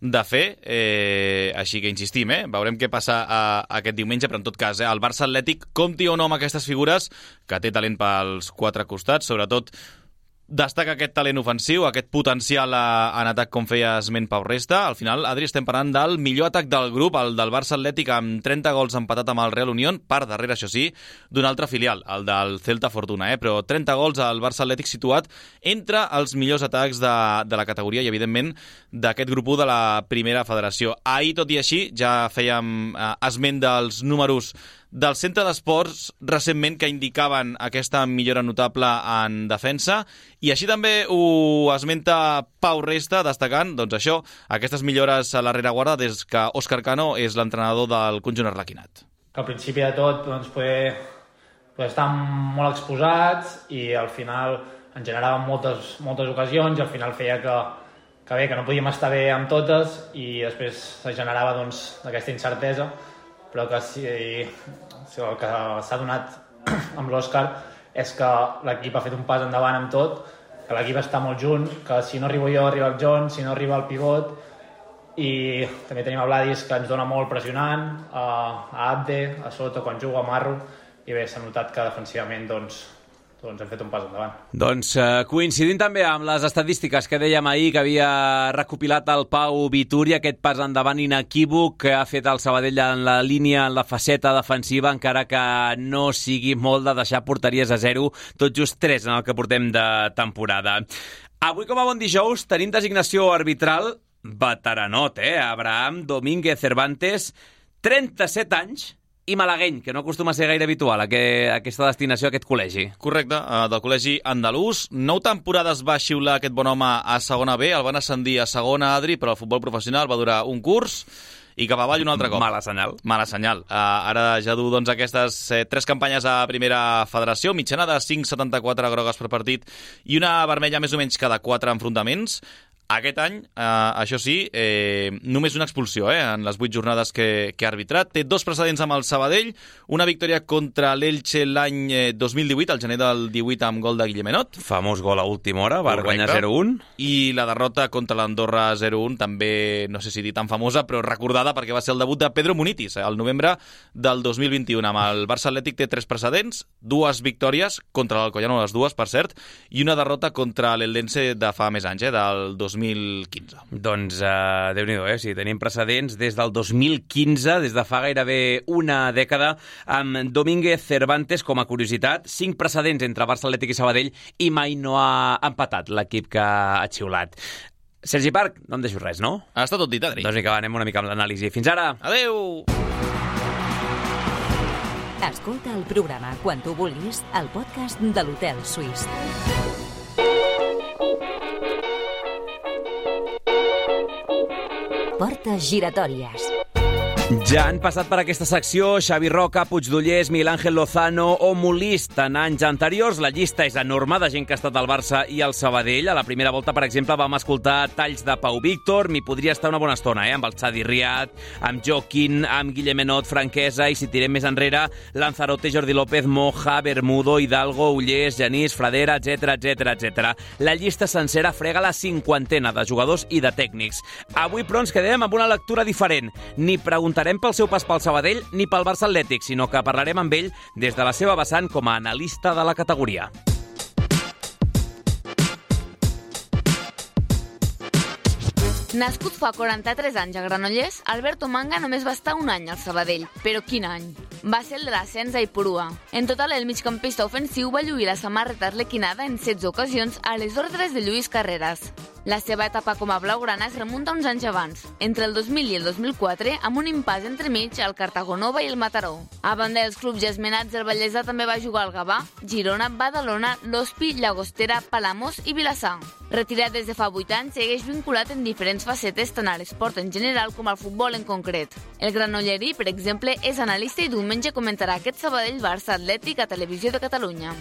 de fer, eh, així que insistim, eh, veurem què passa eh, aquest diumenge, però en tot cas, eh, el Barça Atlètic compti o no amb aquestes figures, que té talent pels quatre costats, sobretot destaca aquest talent ofensiu, aquest potencial a, en atac com feia esment Pau Resta. Al final, Adri, estem parlant del millor atac del grup, el del Barça Atlètic amb 30 gols empatat amb el Real Unión, per darrere, això sí, d'un altre filial, el del Celta Fortuna, eh? però 30 gols al Barça Atlètic situat entre els millors atacs de, de la categoria i, evidentment, d'aquest grup 1 de la primera federació. Ahir, tot i així, ja fèiem eh, esment dels números del centre d'esports recentment que indicaven aquesta millora notable en defensa i així també ho esmenta Pau Resta destacant doncs això, aquestes millores a la rereguarda des que Òscar Cano és l'entrenador del conjunt arlequinat. Que al principi de tot doncs, poder, poder estar molt exposats i al final ens generaven moltes, moltes ocasions i al final feia que, que bé, que no podíem estar bé amb totes i després se generava doncs, aquesta incertesa però que si, si el que s'ha donat amb l'Òscar és que l'equip ha fet un pas endavant amb tot, que l'equip està molt junt, que si no arribo jo arriba el John, si no arriba el pivot, i també tenim a Vladis que ens dona molt pressionant, a, Abde, a sota quan juga a Marro, i bé, s'ha notat que defensivament doncs, doncs hem fet un pas endavant. Doncs eh, coincidint també amb les estadístiques que dèiem ahir que havia recopilat el Pau Vituri, aquest pas endavant inequívoc que ha fet el Sabadell en la línia, en la faceta defensiva, encara que no sigui molt de deixar porteries a zero, tot just tres en el que portem de temporada. Avui, com a bon dijous, tenim designació arbitral veteranot, eh? Abraham Domínguez Cervantes, 37 anys, i malagueny, que no acostuma a ser gaire habitual aquest, aquesta destinació, aquest col·legi. Correcte, eh, del col·legi andalús. Nou temporades va xiular aquest bon home a segona B, el van ascendir a segona Adri, però el futbol professional va durar un curs i cap avall un altre cop. Mala senyal. Mala senyal. Uh, ara ja du doncs, aquestes eh, tres campanyes a primera federació, mitjana de 5,74 grogues per partit i una vermella més o menys cada quatre enfrontaments. Aquest any, eh, això sí, eh, només una expulsió eh, en les vuit jornades que, que ha arbitrat. Té dos precedents amb el Sabadell, una victòria contra l'Elche l'any eh, 2018, al gener del 18 amb gol de Guillemenot. Famós gol a última hora, va Correcte. guanyar 0-1. I la derrota contra l'Andorra 0-1, també, no sé si dir tan famosa, però recordada perquè va ser el debut de Pedro Munitis, eh, el novembre del 2021. Amb el Barça Atlètic té tres precedents, dues victòries contra l'Alcoyano, les dues, per cert, i una derrota contra l'Eldense de fa més anys, eh, del 2015. Doncs, uh, déu-n'hi-do, eh? Si tenim precedents des del 2015, des de fa gairebé una dècada, amb Domínguez Cervantes, com a curiositat, cinc precedents entre Barça Atlètic i Sabadell i mai no ha empatat l'equip que ha xiulat. Sergi Parc, no em deixo res, no? Està tot dit, Adri. Doncs vinga, va, anem una mica amb l'anàlisi. Fins ara! Adeu! Escolta el programa quan tu vulguis al podcast de l'Hotel Suís. Portes giratòries. Ja han passat per aquesta secció Xavi Roca, Puigdollers, Miguel Ángel Lozano o Molist. En anys anteriors la llista és enorme de gent que ha estat al Barça i al Sabadell. A la primera volta, per exemple, vam escoltar talls de Pau Víctor. M'hi podria estar una bona estona, eh? amb el Xadi Riat, amb Joaquín, amb Guillemenot, Franquesa, i si tirem més enrere, Lanzarote, Jordi López, Moja, Bermudo, Hidalgo, Ullés, Genís, Fradera, etc etc etc. La llista sencera frega la cinquantena de jugadors i de tècnics. Avui, però, ens quedem amb una lectura diferent. Ni preguntarem pel seu pas pel Sabadell ni pel Barça Atlètic, sinó que parlarem amb ell des de la seva vessant com a analista de la categoria. Nascut fa 43 anys a Granollers, Alberto Manga només va estar un any al Sabadell. Però quin any? Va ser el de l'ascens a Ipurua. En total, el migcampista ofensiu va lluir la samarreta arlequinada en 16 ocasions a les ordres de Lluís Carreras. La seva etapa com a blaugrana es remunta uns anys abans, entre el 2000 i el 2004, amb un impàs entremig al Cartagonova i el Mataró. A banda dels clubs esmenats, el Vallèsà també va jugar al Gavà, Girona, Badalona, l'Hospi, Llagostera, Palamós i Vilassar. Retirat des de fa 8 anys, segueix vinculat en diferents facetes tant a l'esport en general com al futbol en concret. El granollerí, per exemple, és analista i diumenge comentarà aquest Sabadell-Barça Atlètic a Televisió de Catalunya.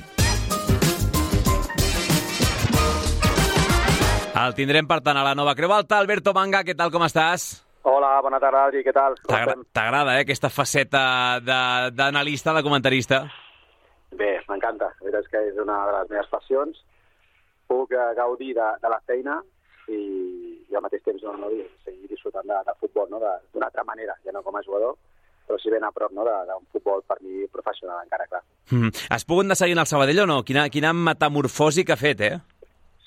El tindrem, per tant, a la nova Creu Alta. Alberto Manga, què tal, com estàs? Hola, bona tarda, Adri, què tal? T'agrada, eh, aquesta faceta de- d'analista, de, de comentarista? Bé, m'encanta. La veritat és que és una de les meves passions. Puc eh, gaudir de, de la feina i, i al mateix temps no, no, seguir disfrutant de, de futbol no? D'una altra manera, ja no com a jugador, però sí ben a prop no? d'un futbol per mi professional, encara clar. Mm. Has pogut anar seguint el Sabadell o no? Quina, quina metamorfosi que ha fet, eh?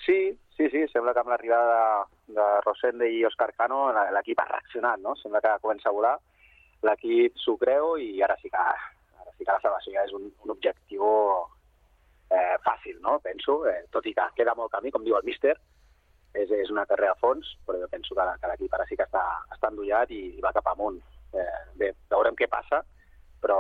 Sí, sí, sí, sembla que amb l'arribada de, de Rosende i Òscar Cano l'equip ha reaccionat, no? Sembla que comença a volar, l'equip s'ho creu i ara sí que, ara sí que la salvació ja és un, un objectiu eh, fàcil, no? Penso, eh, tot i que queda molt camí, com diu el míster, és, és una carrera a fons, però jo penso que, que l'equip ara sí que està, està endollat i, i va cap amunt. Eh, bé, veurem què passa, però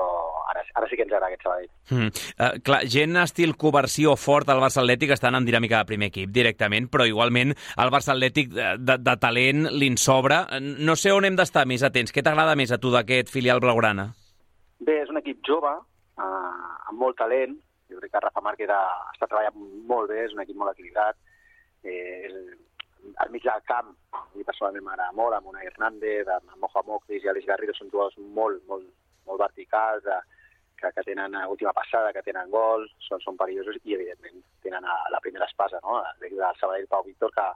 ara, ara sí que ens agrada aquest Sabadell. Mm. Uh, clar, gent estil Covarsí o Fort al Barça Atlètic estan en dinàmica de primer equip directament, però igualment el Barça Atlètic de, de, de talent li'n sobra. No sé on hem d'estar més atents. Què t'agrada més a tu d'aquest filial blaugrana? Bé, és un equip jove, eh, amb molt talent. Jo crec que Rafa Márquez ha, està treballant molt bé, és un equip molt equilibrat. Eh, és, al mig del camp, a mi personalment m'agrada molt, amb una Hernández, amb Moja Mokris i Aleix Garrido, són jugadors molt, molt, molt verticals, eh, que, que tenen eh, última passada, que tenen gol, són, són perillosos i, evidentment, tenen a, la primera espasa, no? L'equip del Sabadell Pau Víctor, que,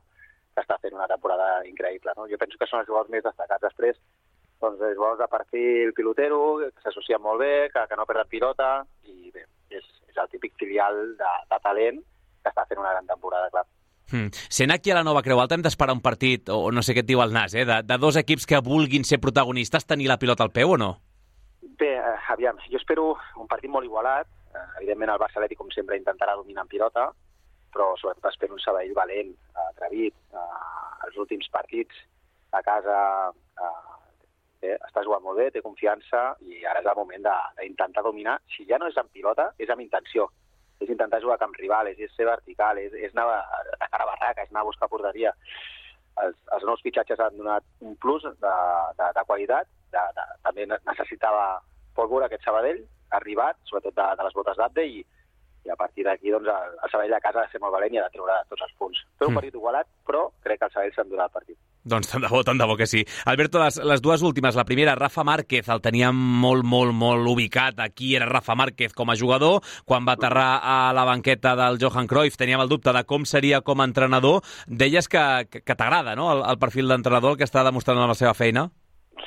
que està fent una temporada increïble. No? Jo penso que són els jugadors més destacats. Després, doncs, els jugadors de perfil pilotero, que s'associen molt bé, que, que no perden pilota, i bé, és, el típic filial de, de talent que està fent una gran temporada, clar. Mm. Sent aquí a la Nova Creu Alta hem d'esperar un partit, o no sé què et diu el Nas, eh, de, de dos equips que vulguin ser protagonistes, tenir la pilota al peu o no? Bé, eh, aviam, jo espero un partit molt igualat. Eh, evidentment el Barça Atlètic, com sempre, intentarà dominar en pilota, però sobretot espero un Sabadell valent, eh, atrevit. Eh, els últims partits a casa eh, bé, està jugant molt bé, té confiança i ara és el moment d'intentar dominar. Si ja no és amb pilota, és amb intenció. És intentar jugar a camp rival, és, ser vertical, és, és anar a, a cara barraca, és anar a buscar porteria. Els, els nous fitxatges han donat un plus de, de, de qualitat, de, de, també necessitava pólvora aquest Sabadell, arribat, sobretot de, de les botes d'Abde, i, i a partir d'aquí doncs, el, el Sabadell a casa ha de ser molt valent i ha de treure tots els punts. Fer un Mm. partit igualat, però crec que el Sabadell s'endurà el partit. Doncs tant de bo, tant de bo que sí. Alberto, les, les dues últimes, la primera, Rafa Márquez, el teníem molt, molt, molt ubicat. Aquí era Rafa Márquez com a jugador. Quan va aterrar a la banqueta del Johan Cruyff teníem el dubte de com seria com a entrenador. Deies que, que, que t'agrada, no?, el, el perfil d'entrenador, que està demostrant en la seva feina.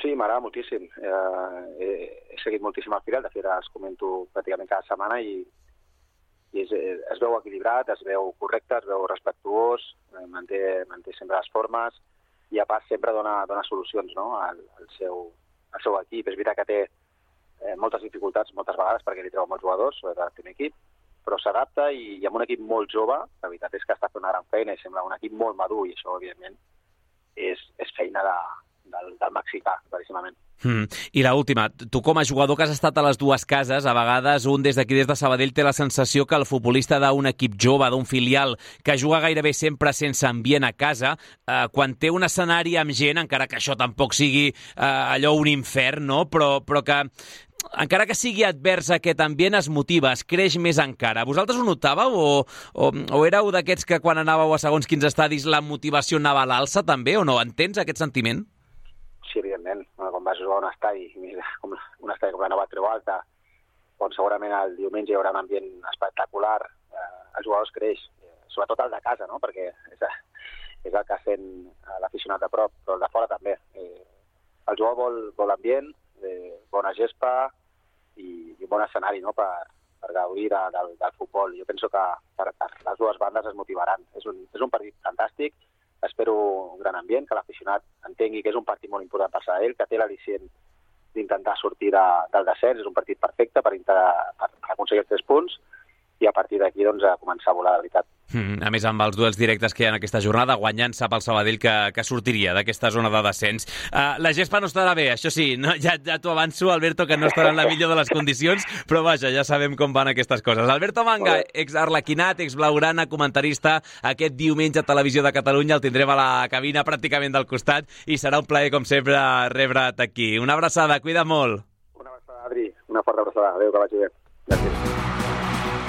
Sí, m'agrada moltíssim. Eh, he, he seguit moltíssim el final, de fet els comento pràcticament cada setmana i, i és, eh, es veu equilibrat, es veu correcte, es veu respectuós, eh, manté, manté sempre les formes, i a part sempre dona, dona solucions no? al, al, seu, al seu equip. És veritat que té eh, moltes dificultats moltes vegades perquè li treu molts jugadors, al primer equip, però s'adapta i, i amb un equip molt jove, la veritat és que està fent una gran feina i sembla un equip molt madur i això, evidentment, és, és feina de, del, del mexicà, claríssimament. Mm. I la última, tu com a jugador que has estat a les dues cases, a vegades un des d'aquí, des de Sabadell, té la sensació que el futbolista d'un equip jove, d'un filial, que juga gairebé sempre sense ambient a casa, eh, quan té un escenari amb gent, encara que això tampoc sigui eh, allò un infern, no? però, però que encara que sigui advers aquest ambient, es motiva, es creix més encara. Vosaltres ho notàveu o, o, o éreu d'aquests que quan anàveu a segons quins estadis la motivació anava a l'alça també o no? Entens aquest sentiment? Sí, evidentment. Quan vas jugar a un estadi, com un estadi com la Nova Creu Alta, on segurament el diumenge hi haurà un ambient espectacular, eh, els jugadors creix, eh, sobretot el de casa, no? perquè és, és el que sent l'aficionat de prop, però el de fora també. Eh, el jugador vol, vol ambient, eh, bona gespa i, i un bon escenari no? per, per gaudir de, del, del futbol. Jo penso que per, per les dues bandes es motivaran. És un, és un partit fantàstic, espero un gran ambient, que l'aficionat entengui que és un partit molt important per Sabadell, que té l'al·licient d'intentar sortir de, del descens, és un partit perfecte per, per, per aconseguir els tres punts, i a partir d'aquí doncs, a començar a volar de veritat. Mm, a més, amb els duels directes que hi ha en aquesta jornada, guanyant sap el Sabadell que, que sortiria d'aquesta zona de descens. Uh, la gespa no estarà bé, això sí, no? ja, ja t'ho avanço, Alberto, que no estarà en la millor de les condicions, però vaja, ja sabem com van aquestes coses. Alberto Manga, ex-arlequinat, ex-blaugrana, comentarista, aquest diumenge a Televisió de Catalunya, el tindrem a la cabina pràcticament del costat i serà un plaer, com sempre, rebre't aquí. Una abraçada, cuida molt. Una abraçada, Adri, una forta abraçada. Adéu, que vagi bé. Gràcies.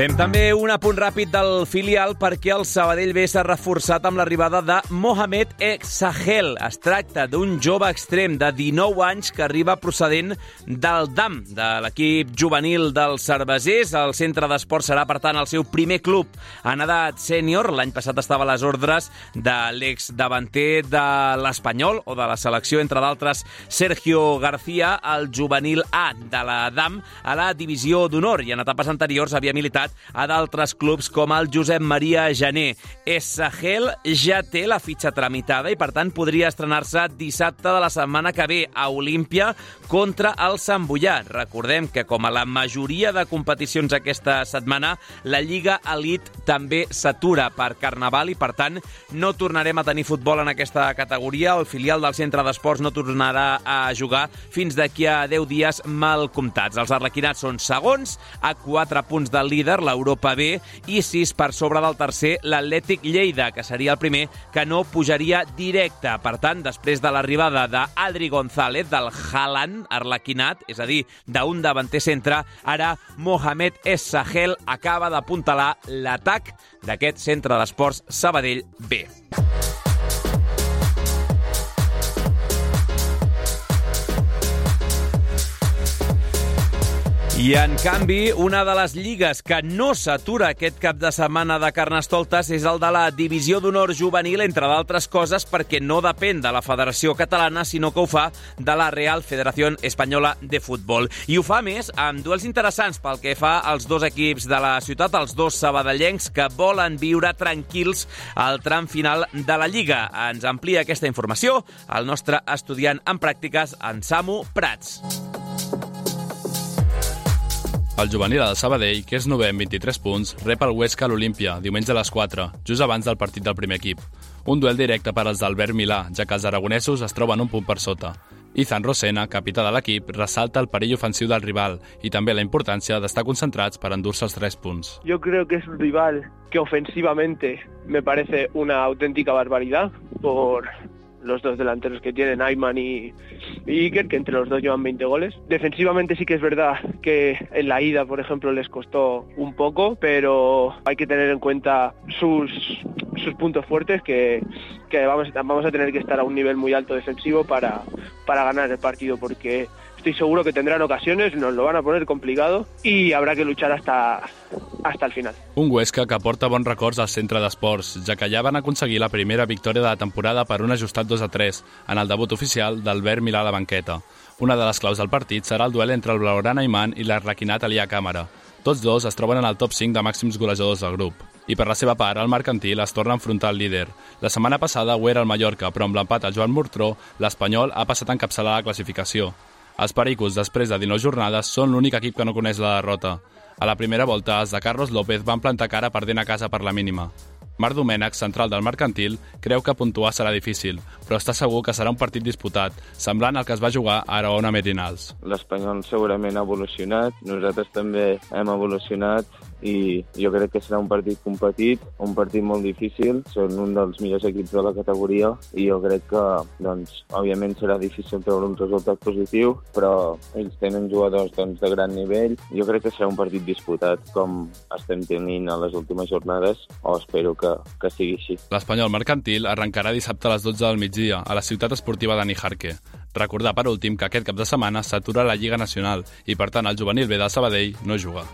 Fem també un apunt ràpid del filial perquè el Sabadell B s'ha reforçat amb l'arribada de Mohamed Exahel. Es tracta d'un jove extrem de 19 anys que arriba procedent del DAM, de l'equip juvenil dels cervesers. El centre d'esport serà, per tant, el seu primer club en edat sènior. L'any passat estava a les ordres de l'ex-davanter de l'Espanyol o de la selecció, entre d'altres, Sergio García, el juvenil A de la DAM, a la divisió d'honor i en etapes anteriors havia militat a d'altres clubs com el Josep Maria Jané. Essahel ja té la fitxa tramitada i, per tant, podria estrenar-se dissabte de la setmana que ve a Olímpia contra el Sant Bullà. Recordem que, com a la majoria de competicions aquesta setmana, la Lliga Elite també s'atura per Carnaval i, per tant, no tornarem a tenir futbol en aquesta categoria. El filial del Centre d'Esports no tornarà a jugar fins d'aquí a 10 dies mal comptats. Els arlequinats són segons, a 4 punts del líder líder, l'Europa B, i 6 per sobre del tercer, l'Atlètic Lleida, que seria el primer que no pujaria directe. Per tant, després de l'arribada d'Adri González, del Haaland, arlequinat, és a dir, d'un davanter centre, ara Mohamed Es Sahel acaba d'apuntalar l'atac d'aquest centre d'esports Sabadell B. I, en canvi, una de les lligues que no s'atura aquest cap de setmana de Carnestoltes és el de la Divisió d'Honor Juvenil, entre d'altres coses, perquè no depèn de la Federació Catalana, sinó que ho fa de la Real Federació Espanyola de Futbol. I ho fa més amb duels interessants pel que fa als dos equips de la ciutat, els dos sabadellencs que volen viure tranquils al tram final de la Lliga. Ens amplia aquesta informació el nostre estudiant en pràctiques, en Samu Prats. El juvenil del Sabadell, que és novè amb 23 punts, rep el Huesca a l'Olímpia, diumenge a les 4, just abans del partit del primer equip. Un duel directe per als d'Albert Milà, ja que els aragonesos es troben un punt per sota. Ethan Rosena, capità de l'equip, ressalta el perill ofensiu del rival i també la importància d'estar concentrats per endur-se els tres punts. Yo creo que es un rival que ofensivamente me parece una auténtica barbaridad por los dos delanteros que tienen, Ayman y, Iker, que entre los dos llevan 20 goles. Defensivamente sí que es verdad que en la ida, por ejemplo, les costó un poco, pero hay que tener en cuenta sus, sus puntos fuertes, que, que vamos, vamos a tener que estar a un nivel muy alto defensivo para, para ganar el partido, porque estoy seguro que tendrán ocasiones, nos lo van a poner complicado y habrá que luchar hasta, hasta el final. Un Huesca que porta bons records al centre d'esports, ja que ja van aconseguir la primera victòria de la temporada per un ajustat 2 a 3 en el debut oficial d'Albert Milà a la banqueta. Una de les claus del partit serà el duel entre el Blaugrana Iman i l'Arlequinat Alià Càmera. Tots dos es troben en el top 5 de màxims golejadors del grup. I per la seva part, el mercantil es torna a enfrontar al líder. La setmana passada ho era el Mallorca, però amb l'empat al Joan Mortró, l'Espanyol ha passat a encapçalar la classificació. Els Pericos, després de 19 jornades, són l'únic equip que no coneix la derrota. A la primera volta, els de Carlos López van plantar cara perdent a casa per la mínima. Marc Domènech, central del mercantil, creu que puntuar serà difícil, però està segur que serà un partit disputat, semblant al que es va jugar a Araona Merinals. L'Espanyol segurament ha evolucionat, nosaltres també hem evolucionat i jo crec que serà un partit competit, un partit molt difícil, són un dels millors equips de la categoria i jo crec que, doncs, òbviament serà difícil treure un resultat positiu, però ells tenen jugadors doncs, de gran nivell. Jo crec que serà un partit disputat com estem tenint a les últimes jornades, o espero que, que sigui així. L'Espanyol mercantil arrencarà dissabte a les 12 del migdia a la ciutat esportiva de Nijarque. Recordar, per últim, que aquest cap de setmana s'atura la Lliga Nacional i, per tant, el juvenil B de Sabadell no juga.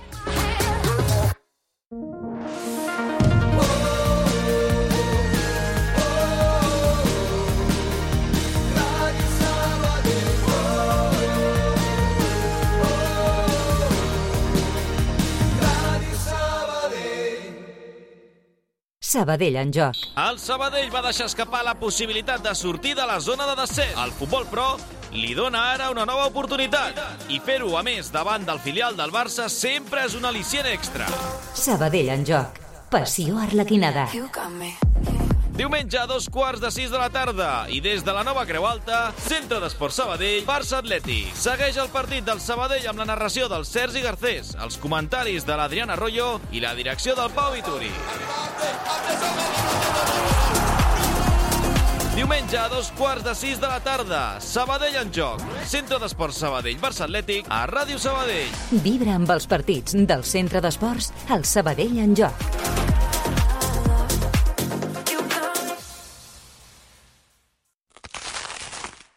Sabadell en joc. El Sabadell va deixar escapar la possibilitat de sortir de la zona de descens. El futbol pro li dona ara una nova oportunitat. I fer-ho, a més, davant del filial del Barça, sempre és un al·licient extra. Sabadell en joc. Passió arlequinada. Diumenge a dos quarts de sis de la tarda i des de la nova Creu Alta, Centre d'Esport Sabadell, Barça Atlètic. Segueix el partit del Sabadell amb la narració del Sergi Garcés, els comentaris de l'Adriana Arroyo i la direcció del Pau Vituri. Diumenge a dos quarts de sis de la tarda, Sabadell en joc. Centre d'Esport Sabadell, Barça Atlètic, a Ràdio Sabadell. Vibra amb els partits del Centre d'Esports al Sabadell en joc.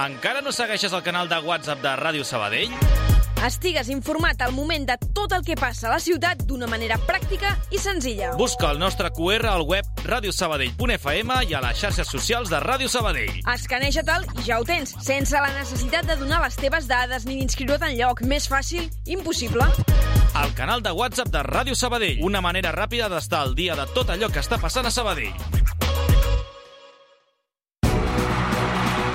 Encara no segueixes el canal de WhatsApp de Ràdio Sabadell? Estigues informat al moment de tot el que passa a la ciutat d'una manera pràctica i senzilla. Busca el nostre QR al web radiosabadell.fm i a les xarxes socials de Ràdio Sabadell. Escaneja-te'l i ja ho tens, sense la necessitat de donar les teves dades ni d'inscriure't en lloc. Més fàcil, impossible. El canal de WhatsApp de Ràdio Sabadell. Una manera ràpida d'estar al dia de tot allò que està passant a Sabadell.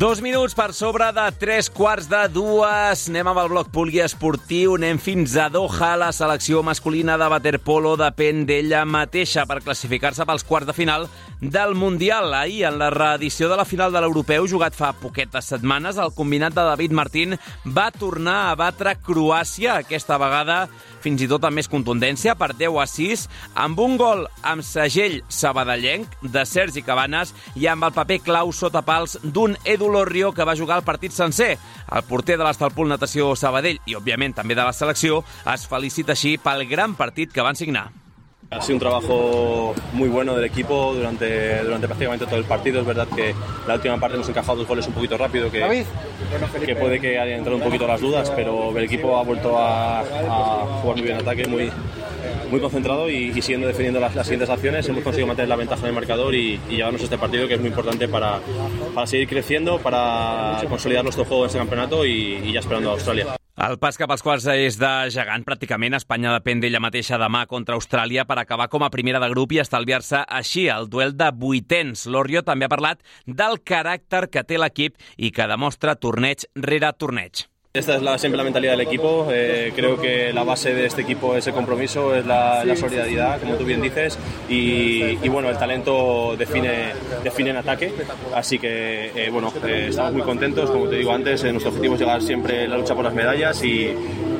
Dos minuts per sobre de tres quarts de dues. Anem amb el bloc poliesportiu. Anem fins a Doha. La selecció masculina de waterpolo depèn d'ella mateixa per classificar-se pels quarts de final del Mundial. Ahir, en la reedició de la final de l'Europeu, jugat fa poquetes setmanes, el combinat de David Martín va tornar a batre Croàcia, aquesta vegada fins i tot amb més contundència, per 10 a 6, amb un gol amb segell sabadellenc de Sergi Cabanes i amb el paper clau sota pals d'un Edu Lorrio que va jugar el partit sencer. El porter de l'Estalpol Natació Sabadell i, òbviament, també de la selecció es felicita així pel gran partit que van signar. Ha sido un trabajo muy bueno del equipo durante, durante prácticamente todo el partido. Es verdad que la última parte hemos encajado dos goles un poquito rápido que, que puede que hayan entrado un poquito las dudas, pero el equipo ha vuelto a, a jugar muy bien en ataque, muy, muy concentrado y, y siguiendo defendiendo las, las, siguientes acciones. Hemos conseguido mantener la ventaja en el marcador y, y llevarnos este partido que es muy importante para, para seguir creciendo, para consolidar nuestro juego en este campeonato y, y ya esperando a Australia. El pas cap als quarts és de gegant, pràcticament. Espanya depèn d'ella mateixa demà contra Austràlia per acabar com a primera de grup i estalviar-se així el duel de vuitens. L'Orio també ha parlat del caràcter que té l'equip i que demostra torneig rere torneig. Esta es la, siempre la mentalidad del equipo. Eh, creo que la base de este equipo es el compromiso, es la, la solidaridad, como tú bien dices, y, y, bueno, el talento define, define en ataque. Así que eh, bueno, eh, estamos muy contentos, como te digo antes, nuestro objetivo es llegar siempre la lucha por las medallas y,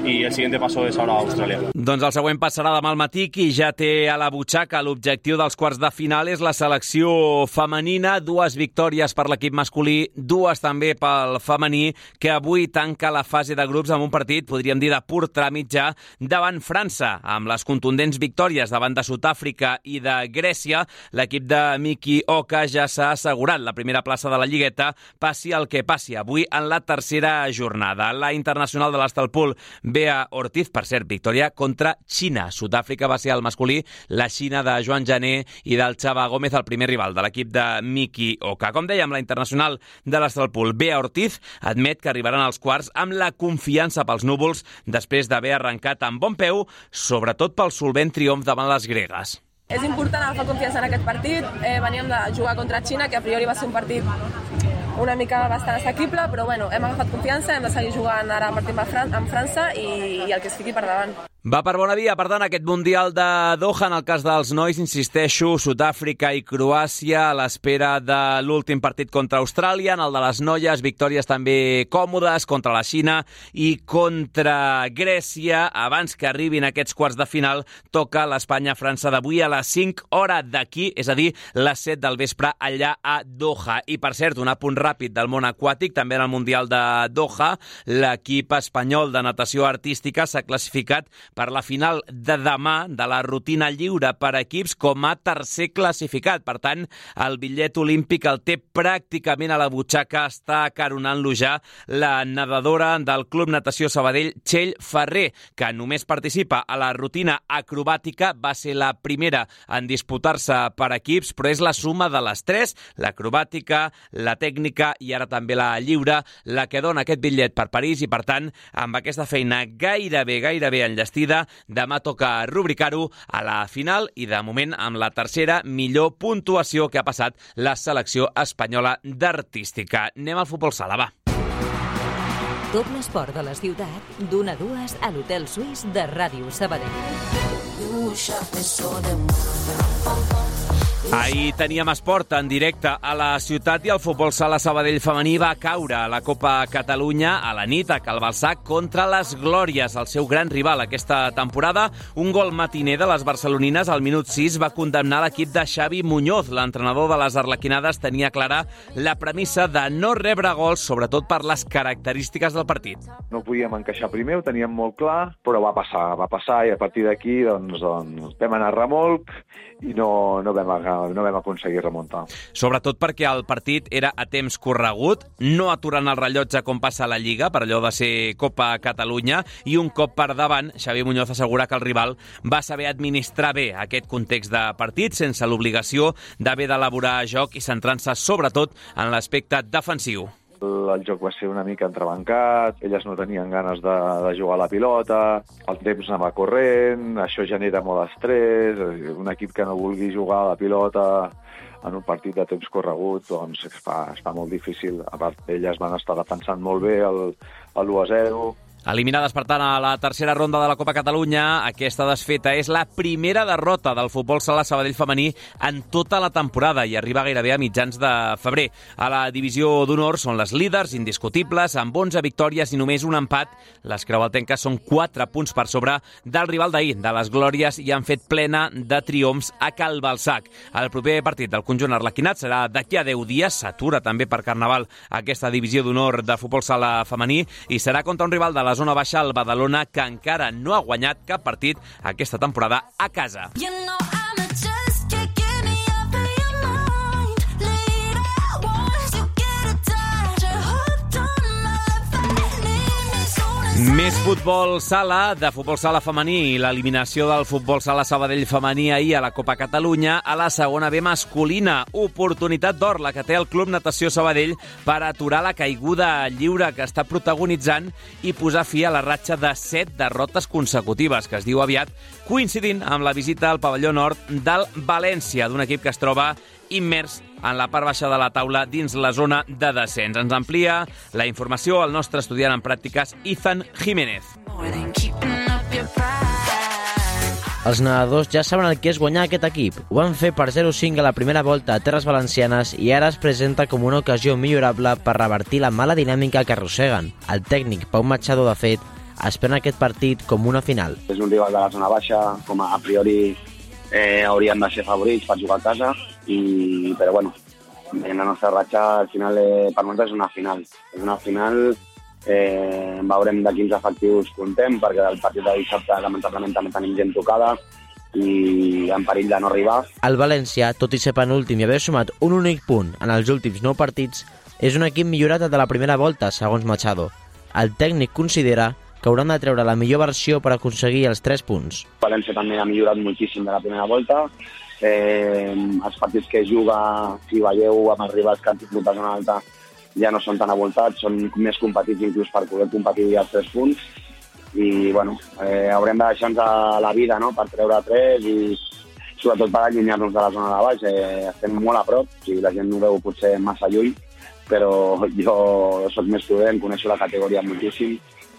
i el siguiente paso és ara a Austràlia. Doncs el següent passarà demà al matí qui ja té a la butxaca l'objectiu dels quarts de final és la selecció femenina, dues victòries per l'equip masculí, dues també pel femení, que avui tanca la fase de grups amb un partit, podríem dir, de pur tràmit ja davant França, amb les contundents victòries davant de Sud-àfrica i de Grècia, l'equip de Miki Oka ja s'ha assegurat la primera plaça de la Lligueta, passi el que passi avui en la tercera jornada. La internacional de l'Estalpul Bea Ortiz, per cert, victòria contra Xina. Sud-àfrica va ser el masculí, la Xina de Joan Jané i del Xava Gómez, el primer rival de l'equip de Miki Oka. Com dèiem, la internacional de l'Estralpool, Bea Ortiz, admet que arribaran als quarts amb la confiança pels núvols després d'haver arrencat amb bon peu, sobretot pel solvent triomf davant les gregues. És important agafar confiança en aquest partit. Eh, veníem de jugar contra Xina, que a priori va ser un partit una mica bastant assequible, però bueno, hem agafat confiança, hem de seguir jugant ara partit amb, Fran amb França i, i el que es per davant. Va per bona via, per tant, aquest Mundial de Doha, en el cas dels nois, insisteixo, Sud-àfrica i Croàcia a l'espera de l'últim partit contra Austràlia, en el de les noies, victòries també còmodes contra la Xina i contra Grècia. Abans que arribin aquests quarts de final, toca l'Espanya-França d'avui a les 5 hora d'aquí, és a dir, les 7 del vespre allà a Doha. I, per cert, un apunt ràpid del món aquàtic, també en el Mundial de Doha, l'equip espanyol de natació artística s'ha classificat per la final de demà de la rutina lliure per equips com a tercer classificat. Per tant, el bitllet olímpic el té pràcticament a la butxaca, està caronant-lo ja la nedadora del Club Natació Sabadell, Txell Ferrer, que només participa a la rutina acrobàtica, va ser la primera en disputar-se per equips, però és la suma de les tres, l'acrobàtica, la tècnica i ara també la lliure, la que dona aquest bitllet per París i, per tant, amb aquesta feina gairebé, gairebé enllestida, partida. Demà toca rubricar-ho a la final i, de moment, amb la tercera millor puntuació que ha passat la selecció espanyola d'artística. Anem al futbol sala, va. Tot l'esport de la ciutat, d'una a dues a l'Hotel Suís de Ràdio Sabadell. Ahir teníem esport en directe a la ciutat i el futbol sala Sabadell femení va caure a la Copa Catalunya a la nit a Calbalsac contra les Glòries, el seu gran rival aquesta temporada. Un gol matiner de les barcelonines al minut 6 va condemnar l'equip de Xavi Muñoz. L'entrenador de les arlequinades tenia clara la premissa de no rebre gols, sobretot per les característiques del partit. No podíem encaixar primer, ho teníem molt clar, però va passar, va passar i a partir d'aquí doncs, doncs, vam anar a remolc i no, no, vam, no vam aconseguir remuntar. Sobretot perquè el partit era a temps corregut, no aturant el rellotge com passa a la Lliga, per allò de ser Copa Catalunya, i un cop per davant, Xavier Muñoz assegura que el rival va saber administrar bé aquest context de partit, sense l'obligació d'haver d'elaborar joc i centrant-se sobretot en l'aspecte defensiu el joc va ser una mica entrebancat, elles no tenien ganes de, de jugar a la pilota, el temps anava corrent, això genera molt estrès, un equip que no vulgui jugar a la pilota en un partit de temps corregut doncs es fa, es fa molt difícil. A part, elles van estar defensant molt bé el, el 1 a 0, Eliminades, per tant, a la tercera ronda de la Copa Catalunya, aquesta desfeta és la primera derrota del futbol sala Sabadell femení en tota la temporada i arriba gairebé a mitjans de febrer. A la divisió d'honor són les líders indiscutibles, amb 11 victòries i només un empat. Les creualtenques són 4 punts per sobre del rival d'ahir, de les Glòries, i han fet plena de triomfs a Calbalsac. El proper partit del conjunt arlequinat serà d'aquí a 10 dies, s'atura també per Carnaval aquesta divisió d'honor de futbol sala femení i serà contra un rival de la zona baixa, el Badalona, que encara no ha guanyat cap partit aquesta temporada a casa. You know Més futbol sala, de futbol sala femení i l'eliminació del futbol sala Sabadell femení ahir a la Copa Catalunya a la segona B masculina. Oportunitat d'or la que té el Club Natació Sabadell per aturar la caiguda lliure que està protagonitzant i posar fi a la ratxa de set derrotes consecutives, que es diu aviat, coincidint amb la visita al pavelló nord del València, d'un equip que es troba immers en la part baixa de la taula dins la zona de descens. Ens amplia la informació el nostre estudiant en pràctiques, Ethan Jiménez. Els nedadors ja saben el que és guanyar aquest equip. Ho van fer per 0-5 a la primera volta a Terres Valencianes i ara es presenta com una ocasió millorable per revertir la mala dinàmica que arrosseguen. El tècnic Pau Machado, de fet, espera aquest partit com una final. És un rival de la zona baixa, com a, a priori eh, haurien de ser favorits per jugar a casa, i, però bueno, en la nostra ratxa al final eh, per nosaltres és una final. És una final, eh, veurem de quins efectius contem, perquè el partit de dissabte lamentablement també tenim gent tocada i en perill de no arribar. El València, tot i ser penúltim i haver sumat un únic punt en els últims nou partits, és un equip millorat de la primera volta, segons Machado. El tècnic considera que hauran de treure la millor versió per aconseguir els 3 punts. València també ha millorat moltíssim de la primera volta, eh, els partits que juga, si veieu amb els rivals que han tingut a zona alta, ja no són tan avoltats, són més competits inclús per poder competir als tres punts i bueno, eh, haurem de deixar-nos a la vida no? per treure tres i sobretot per allunyar-nos de la zona de baix. Eh, estem molt a prop, sigui, la gent no veu potser massa lluny, però jo sóc més prudent, coneixo la categoria moltíssim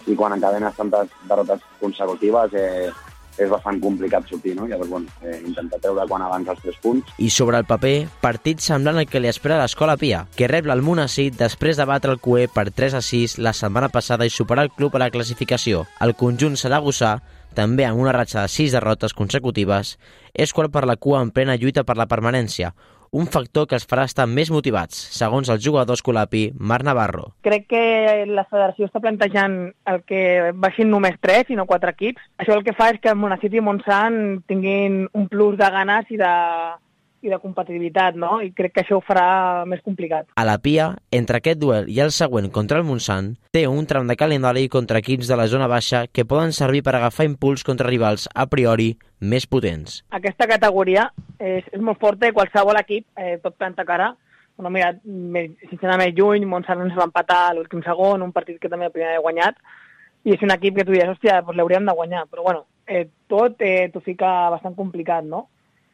i quan encadenes tantes derrotes consecutives eh, és bastant complicat sortir, no? Llavors, bueno, eh, intentar treure quan abans els tres punts. I sobre el paper, partit semblant al que li espera l'Escola Pia, que rep l'Almonacid després de batre el CUE per 3 a 6 la setmana passada i superar el club a la classificació. El conjunt saragossà, també amb una ratxa de 6 derrotes consecutives, és qual per la cua en plena lluita per la permanència, un factor que els farà estar més motivats, segons el jugador escolapi Marc Navarro. Crec que la federació està plantejant el que baixin només 3 i no 4 equips. Això el que fa és que Monacity i Montsant tinguin un plus de ganes i de, i de competitivitat, no? I crec que això ho farà més complicat. A la Pia, entre aquest duel i el següent contra el Montsant, té un tram de calendari contra equips de la zona baixa que poden servir per agafar impuls contra rivals a priori més potents. Aquesta categoria és, és molt forta i qualsevol equip eh, pot plantar cara. Bueno, mira, sense anar més lluny, Montsant ens va empatar a l'últim segon, un partit que també el primer ha guanyat, i és un equip que tu dius, hòstia, doncs l'hauríem de guanyar, però bueno, eh, tot eh, t'ho fica bastant complicat, no?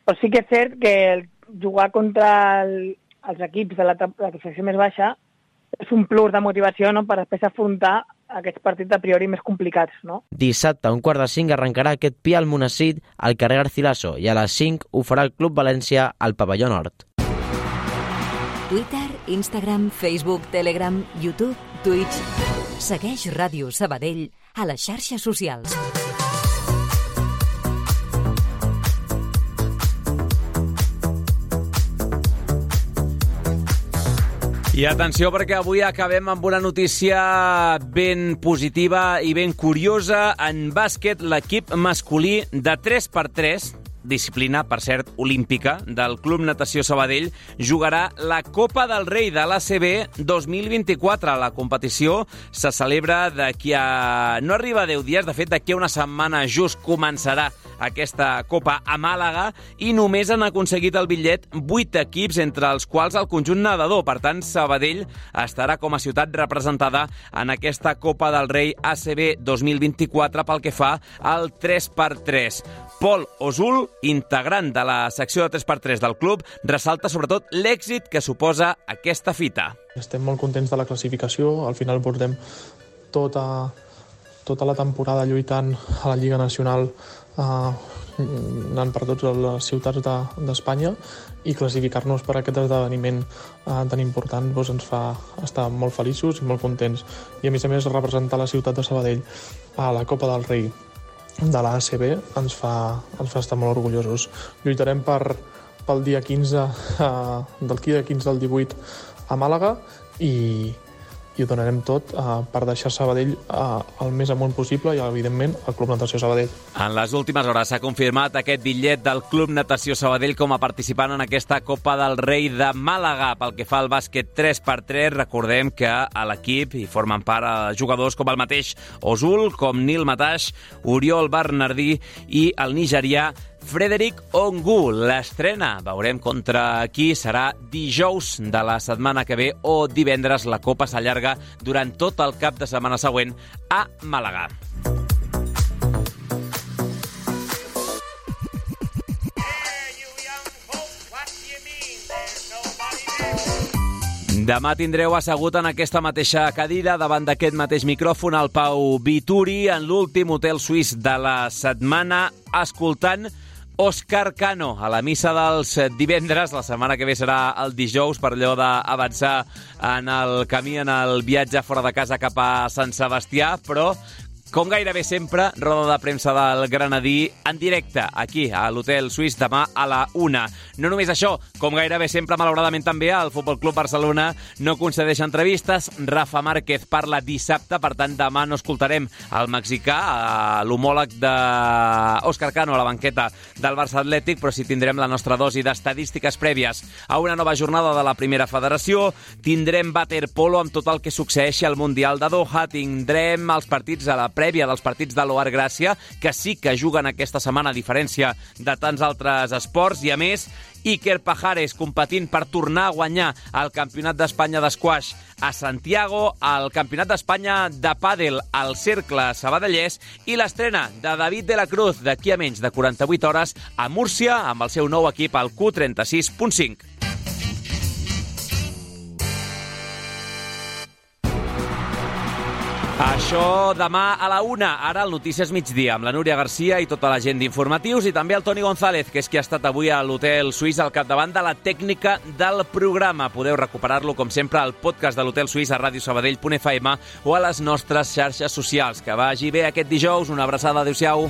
Però sí que és cert que el jugar contra el, els equips de la, la classificació més baixa és un plus de motivació no? per després afrontar aquests partits a priori més complicats. No? Dissabte, a un quart de cinc, arrencarà aquest Pia al Monacid al carrer Garcilaso i a les 5 ho farà el Club València al Pavelló Nord. Twitter, Instagram, Facebook, Telegram, YouTube, Twitch... Segueix Ràdio Sabadell a les xarxes socials. I atenció perquè avui acabem amb una notícia ben positiva i ben curiosa. En bàsquet, l'equip masculí de 3x3 disciplina, per cert, olímpica, del Club Natació Sabadell, jugarà la Copa del Rei de l'ACB 2024. La competició se celebra d'aquí a... no arriba a 10 dies, de fet, d'aquí a una setmana just començarà aquesta Copa a Màlaga i només han aconseguit el bitllet 8 equips, entre els quals el conjunt nedador. Per tant, Sabadell estarà com a ciutat representada en aquesta Copa del Rei ACB 2024 pel que fa al 3x3. Pol Osul, integrant de la secció de 3x3 del club, ressalta sobretot l'èxit que suposa aquesta fita. Estem molt contents de la classificació, al final portem tota, tota la temporada lluitant a la Lliga Nacional eh, anant per totes les ciutats d'Espanya de, i classificar-nos per aquest esdeveniment eh, tan important doncs, ens fa estar molt feliços i molt contents. I a més a més representar la ciutat de Sabadell a la Copa del Rei de l'ACB ens fa, ens fa estar molt orgullosos. Lluitarem per, pel dia 15, eh, del dia 15 al 18 a Màlaga i, i ho donarem tot uh, per deixar Sabadell uh, el més amunt possible i, evidentment, el Club Natació Sabadell. En les últimes hores s'ha confirmat aquest bitllet del Club Natació Sabadell com a participant en aquesta Copa del Rei de Màlaga. Pel que fa al bàsquet 3x3, recordem que a l'equip hi formen part eh, jugadors com el mateix Osul, com Nil Mataix, Oriol Bernardí i el nigerià Frederic Ongu. L'estrena, veurem contra qui serà dijous de la setmana que ve o divendres. La Copa s'allarga durant tot el cap de setmana següent a Màlaga. Demà tindreu assegut en aquesta mateixa cadira, davant d'aquest mateix micròfon, el Pau Vituri, en l'últim hotel suís de la setmana, escoltant Òscar Cano a la missa dels divendres. La setmana que ve serà el dijous per allò d'avançar en el camí, en el viatge fora de casa cap a Sant Sebastià, però com gairebé sempre, roda de premsa del Granadí en directe, aquí, a l'Hotel Suís, demà a la una. No només això, com gairebé sempre, malauradament també, el Futbol Club Barcelona no concedeix entrevistes. Rafa Márquez parla dissabte, per tant, demà no escoltarem el mexicà, l'homòleg d'Òscar Cano a la banqueta del Barça Atlètic, però sí tindrem la nostra dosi d'estadístiques prèvies a una nova jornada de la primera federació. Tindrem waterpolo amb tot el que succeeixi al Mundial de Doha. Tindrem els partits a la prèvia dels partits de l'Oar Gràcia, que sí que juguen aquesta setmana, a diferència de tants altres esports, i a més, Iker Pajares competint per tornar a guanyar el Campionat d'Espanya d'Esquash a Santiago, el Campionat d'Espanya de pàdel al Cercle Sabadellès i l'estrena de David de la Cruz d'aquí a menys de 48 hores a Múrcia amb el seu nou equip, el Q36.5. Això demà a la una. Ara el Notícies Migdia amb la Núria Garcia i tota la gent d'informatius i també el Toni González, que és qui ha estat avui a l'Hotel Suís al capdavant de la tècnica del programa. Podeu recuperar-lo, com sempre, al podcast de l'Hotel Suís a radiosabadell.fm o a les nostres xarxes socials. Que vagi bé aquest dijous. Una abraçada. Adéu-siau.